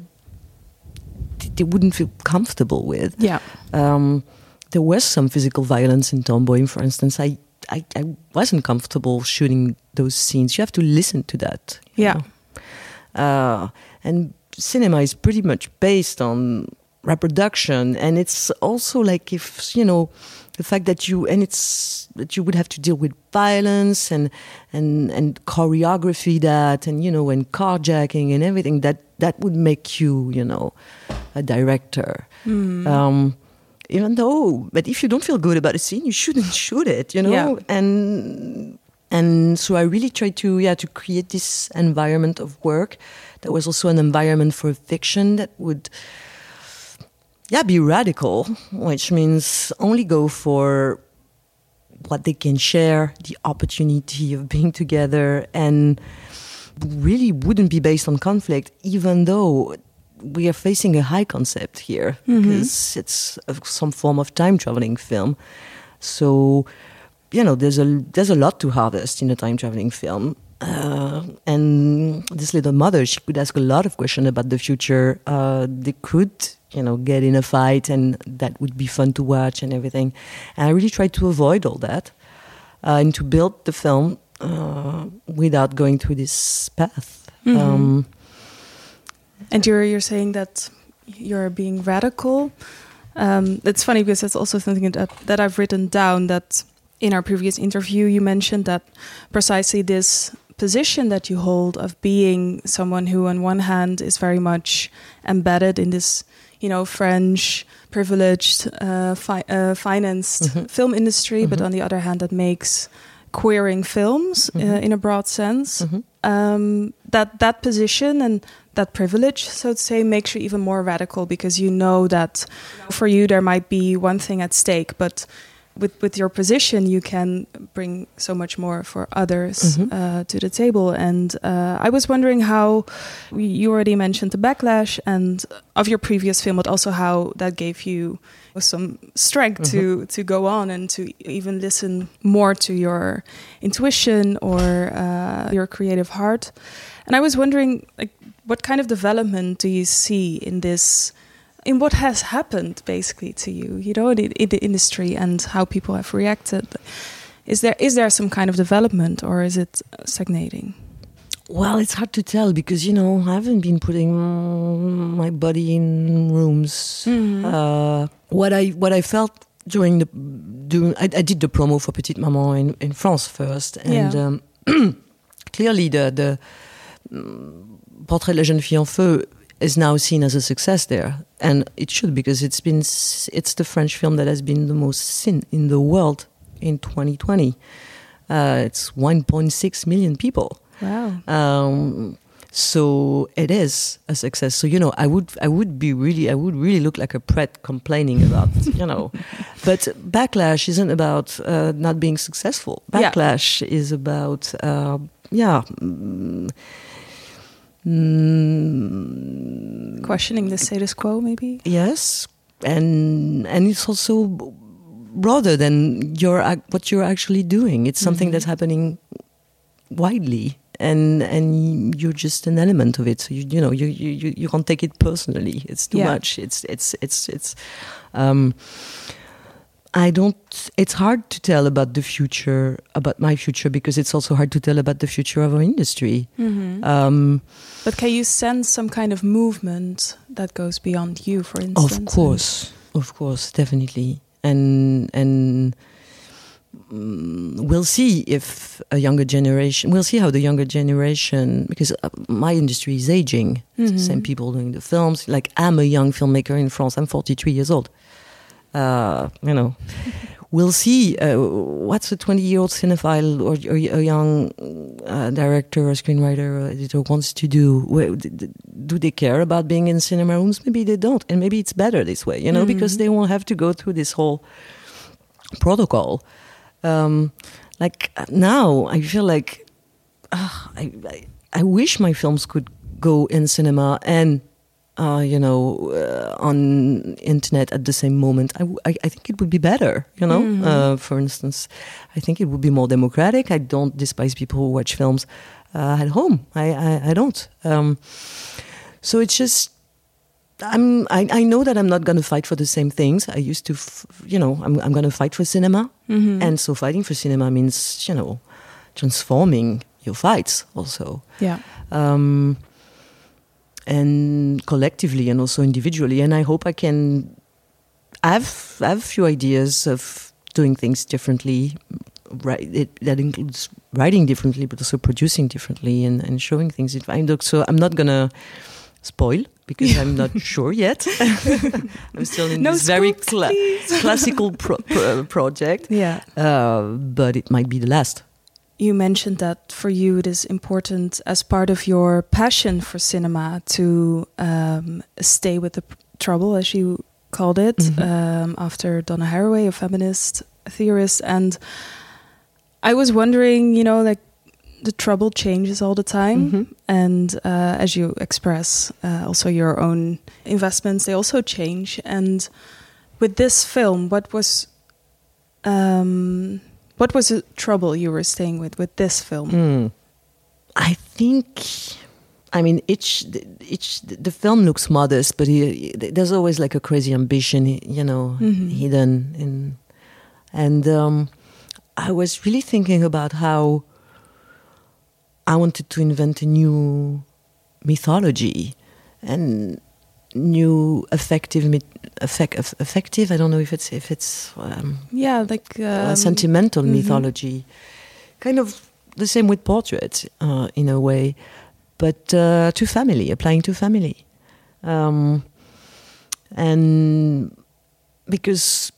they wouldn't feel comfortable with. Yeah. Um, there was some physical violence in Tomboy, for instance. I, I, I wasn't comfortable shooting those scenes. You have to listen to that. Yeah. Uh, and cinema is pretty much based on reproduction, and it's also like if you know the fact that you and it's that you would have to deal with violence and and and choreography that and you know and carjacking and everything that that would make you you know a director. Mm. Um, even though, but if you don't feel good about a scene, you shouldn't shoot it, you know. Yeah. And and so I really tried to yeah to create this environment of work that was also an environment for fiction that would yeah be radical, which means only go for what they can share, the opportunity of being together, and really wouldn't be based on conflict, even though we are facing a high concept here Mhm. because it's some form of time traveling film. So, you know, there's a there's a lot to harvest in a time traveling film. Uh, and this little mother, she could ask a lot of questions about the future. Uh, they could, you know, get in a fight, and that would be fun to watch and everything. And I really tried to avoid all that uh, and to build the film uh, without going through this path. Mhm. Um, And you're you're saying that you're being radical. Um, it's funny because that's also something that that I've written down. That in our previous interview, you mentioned that precisely this position that you hold of being someone who, on one hand, is very much embedded in this, you know, French privileged, uh, fi- uh, financed Mhm. film industry, but Mhm. on the other hand, that makes queering films uh, Mhm. in a broad sense. Mhm. Um, that that position and that privilege, so to say, makes you even more radical because you know that for you there might be one thing at stake, but with with your position, you can bring so much more for others Mhm. uh, to the table. And uh, I was wondering how you already mentioned the backlash and of your previous film, but also how that gave you some strength to Mhm. to go on and to even listen more to your intuition or uh, your creative heart. And I was wondering, like, what kind of development do you see in this? In what has happened, basically, to you, you know, in, in the industry and how people have reacted. Is there is there some kind of development, or is it stagnating? Well, it's hard to tell because you know I haven't been putting my body in rooms. Mhm. Uh, what I what I felt during the doing I, I did the promo for Petite Maman in, in France first, and Yeah. um, clearly the the mm, Portrait de la jeune fille en feu is now seen as a success there, and it should because it's been it's the French film that has been the most seen in the world in 2020. Uh, it's 1.6 million people. Wow. Um, so it is a success. So you know, I would I would be really I would really look like a pret complaining about you know, but backlash isn't about uh, not being successful. Yeah. Backlash is about uh, yeah. mm, mm, Questioning the status quo, maybe. Yes, and and it's also broader than your what you're actually doing. It's something Mhm. that's happening widely, and and you're just an element of it. So you you know you you you, you can't take it personally. It's too Yeah. much. It's it's it's it's. Um, I don't. It's hard to tell about the future, about my future, because it's also hard to tell about the future of our industry. Mhm. Um, But can you sense some kind of movement that goes beyond you, for instance? Of course, of course, definitely, and and mm, we'll see if a younger generation. We'll see how the younger generation, because uh, my industry is aging. The same people doing the films. Like I'm a young filmmaker in France. I'm 43 years old. Uh, you know. We'll see uh, what's a 20 year old cinephile or, or a young uh, director or screenwriter or editor wants to do. Where, d- d- do they care about being in cinema rooms? Maybe they don't. And maybe it's better this way, you know, because Mhm. they won't have to go through this whole protocol. Um, like uh, now, I feel like I, I, I wish my films could go in cinema and uh, you know, uh, on internet at the same moment. I, w- I- I think it would be better, you know. Mhm. Uh, for instance, I think it would be more democratic. I don't despise people who watch films uh, at home. I, I, I don't. Um, so it's just. I'm. I, I know that I'm not going to fight for the same things. I used to, f- you know. I'm. I'm going to fight for cinema, Mhm. and so fighting for cinema means, you know, transforming your fights also Yeah. um, and collectively and also individually. And I hope I can. I have I have a few ideas of doing things differently. Right, it, that includes writing differently, but also producing differently and, and showing things. So I'm not gonna spoil because I'm not sure yet. I'm still in No this very cla- classical pro- pro- project. Yeah. uh, but it might be the last. You mentioned that for you it is important as part of your passion for cinema to um, stay with the trouble, as you called it, Mhm. um, after Donna Haraway, a feminist theorist. And I was wondering, you know, like the trouble changes all the time. Mhm. And uh, as you express, uh, also your own investments, they also change. And with this film, what was um, what was the trouble you were staying with with this film? Hmm. I think, I mean, each each the film looks modest, but he, there's always like a crazy ambition, you know, Mhm. hidden in. And um, I was really thinking about how I wanted to invent a new mythology and new effective myth- effect, effective. I don't know if it's if it's. Um, Yeah, like a um, sentimental mhm. mythology, kind of the same with portraits uh, in a way, but uh, to family, applying to family, um, and because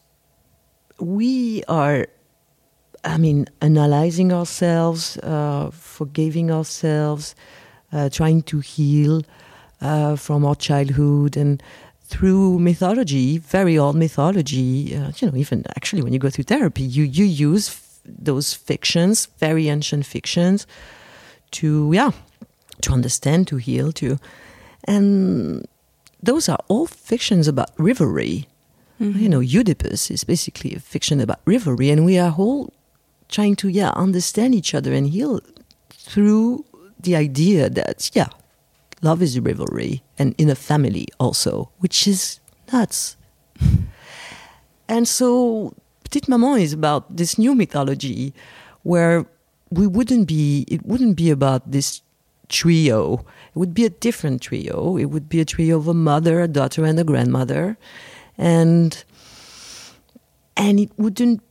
we are, I mean, analyzing ourselves, uh, forgiving ourselves, uh, trying to heal uh, from our childhood and through mythology, very old mythology. Uh, you know, even actually when you go through therapy, you you use f- those fictions, very ancient fictions, to yeah, to understand, to heal, to, and those are all fictions about rivalry. Mhm. You know, Oedipus is basically a fiction about rivalry, and we are all trying to yeah understand each other and heal through the idea that yeah love is a rivalry and in a family also which is nuts. And so petite maman is about this new mythology where we wouldn't be it wouldn't be about this trio. It would be a different trio. It would be a trio of a mother a daughter and a grandmother. And and it wouldn't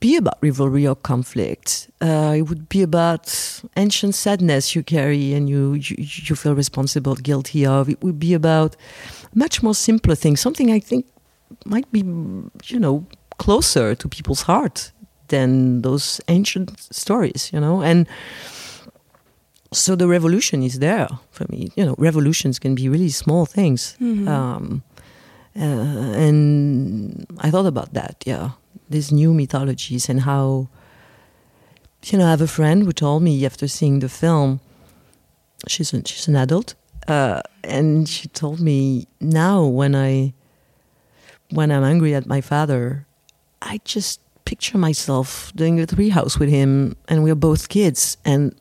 be about rivalry or conflict. Uh, it would be about ancient sadness you carry and you, you you feel responsible, guilty of. It would be about much more simpler things. Something I think might be, you know, closer to people's heart than those ancient stories. You know, and so the revolution is there for me. You know, revolutions can be really small things. Mhm. Um, uh, and I thought about that, yeah, these new mythologies and how, you know, I have a friend who told me after seeing the film, she's an, she's an adult, uh, and she told me now when I when I'm angry at my father, I just picture myself doing a three house with him, and we're both kids, and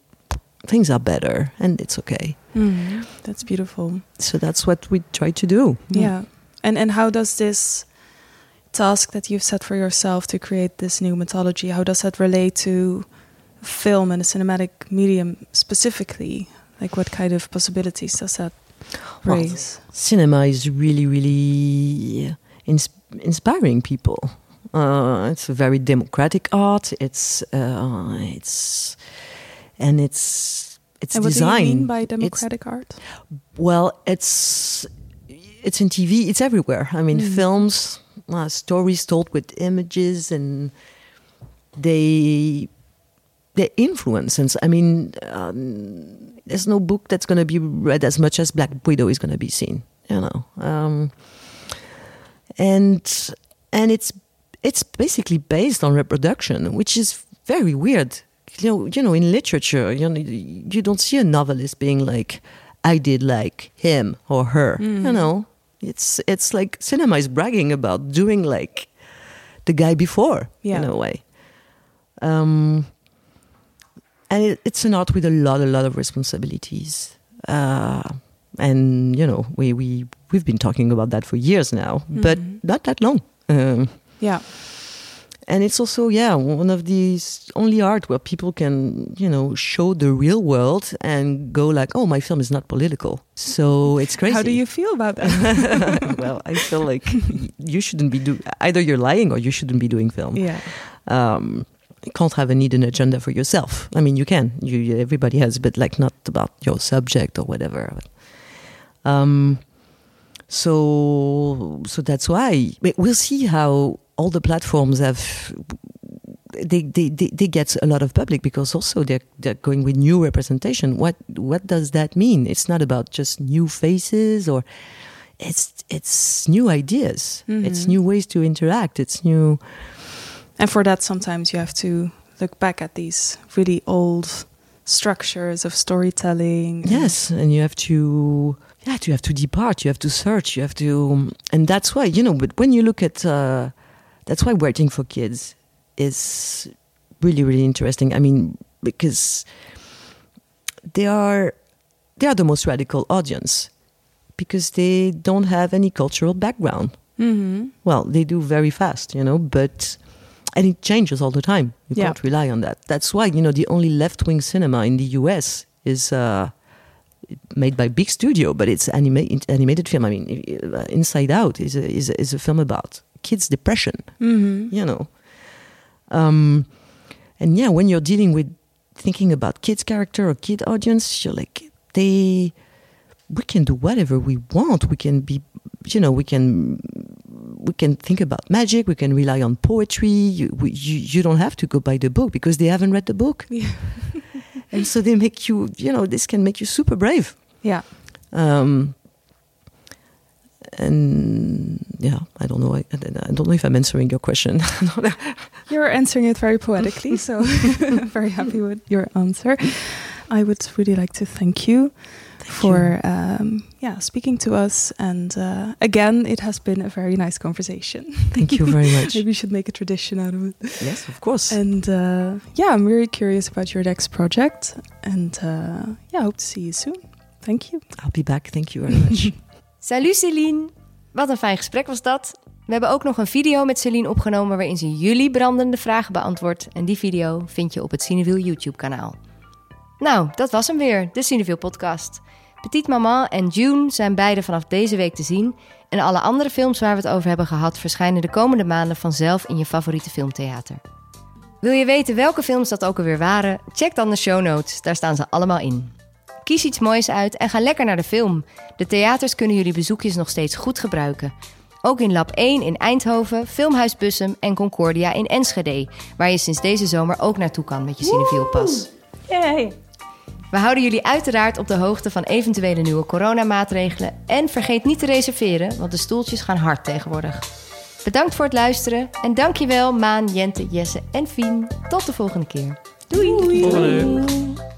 things are better, and it's okay. Mhm. That's beautiful. So that's what we try to do. Yeah. And and how does this task that you've set for yourself to create this new mythology, how does that relate to film and the cinematic medium specifically? Like what kind of possibilities does that Well, raise? cinema is really, really ins- inspiring people. Uh, it's a very democratic art. It's uh, it's and it's it's and what design. do you mean by It's- democratic art? well, it's it's in TV. It's everywhere. I mean, Mm. films, uh, stories told with images, and they they influence. And I mean, um, there's no book that's going to be read as much as Black Widow is going to be seen. You know, um, and and it's it's basically based on reproduction, which is very weird. You know, you know, in literature, you know, you don't see a novelist being like, "I did like him or her." You Mhm. know, it's it's like cinema is bragging about doing like the guy before Yeah. in a way. Um, and it, it's an art with a lot, a lot of responsibilities. Uh, and you know, we we we've been talking about that for years now, but Mhm. not that long. Um, Yeah. And it's also yeah one of these only art where people can you know show the real world and go like oh my film is not political. So it's crazy How do you feel about that? well i feel like you shouldn't be do either you're lying or you shouldn't be doing film. Yeah. um you can't have a need hidden agenda for yourself. I mean you can. You everybody has but like not about your subject or whatever. Um so so that's why. We'll see how all the platforms have they, they, they, they get a lot of public because also they're they're going with new representation. What what does that mean? It's not about just new faces or it's it's new ideas. It's Mhm. new ways to interact. It's new And for that, sometimes you have to look back at these really old structures of storytelling. Yes, and you have to yeah, you have to depart, you have to search, you have to and that's why, you know, but when you look at uh that's why writing for kids is really, really interesting. I mean, because they are they are the most radical audience because they don't have any cultural background. Mhm. Well, they do very fast, you know, but and it changes all the time. You Yeah. can't rely on that. That's why you know the only left-wing cinema in the U.S. is uh, made by big studio, but it's anima- animated film. I mean, Inside Out is a, is a, is a film about kids' depression. Mhm. You know, um, and yeah, when you're dealing with thinking about kids' character or kid audience, you're like they. We can do whatever we want. We can be, you know, we can we can think about magic. We can rely on poetry. You, we, you, you don't have to go by the book because they haven't read the book. Yeah. and so they make you, you know, this can make you super brave. Yeah. Um, and yeah, I don't know. I, I don't know if I'm answering your question. You're answering it very poetically, so very happy with your answer. I would really like to thank you Thank for um, yeah speaking to us. And uh, again, it has been a very nice conversation. Thank you very much. Maybe we should make a tradition out of it. yes, of course. And uh, yeah, I'm very curious about your next project. And uh, yeah, I hope to see you soon. Thank you. I'll be back. Thank you very much. Salut Celine! Wat een fijn gesprek was dat. We hebben ook nog een video met Celine opgenomen waarin ze jullie brandende vragen beantwoordt. En die video vind je op het Cineville YouTube kanaal. Nou, dat was hem weer, de Cineville podcast. Petit Maman en June zijn beide vanaf deze week te zien. En alle andere films waar we het over hebben gehad verschijnen de komende maanden vanzelf in je favoriete filmtheater. Wil je weten welke films dat ook alweer waren? Check dan de show notes, daar staan ze allemaal in. Kies iets moois uit en ga lekker naar de film. De theaters kunnen jullie bezoekjes nog steeds goed gebruiken. Ook in Lab 1 in Eindhoven, Filmhuis Bussum en Concordia in Enschede, waar je sinds deze zomer ook naartoe kan met je Cinefiel pas. Yay! We houden jullie uiteraard op de hoogte van eventuele nieuwe coronamaatregelen en vergeet niet te reserveren, want de stoeltjes gaan hard tegenwoordig. Bedankt voor het luisteren en dankjewel Maan, Jente, Jesse en Fien. Tot de volgende keer. Doei! Volgende.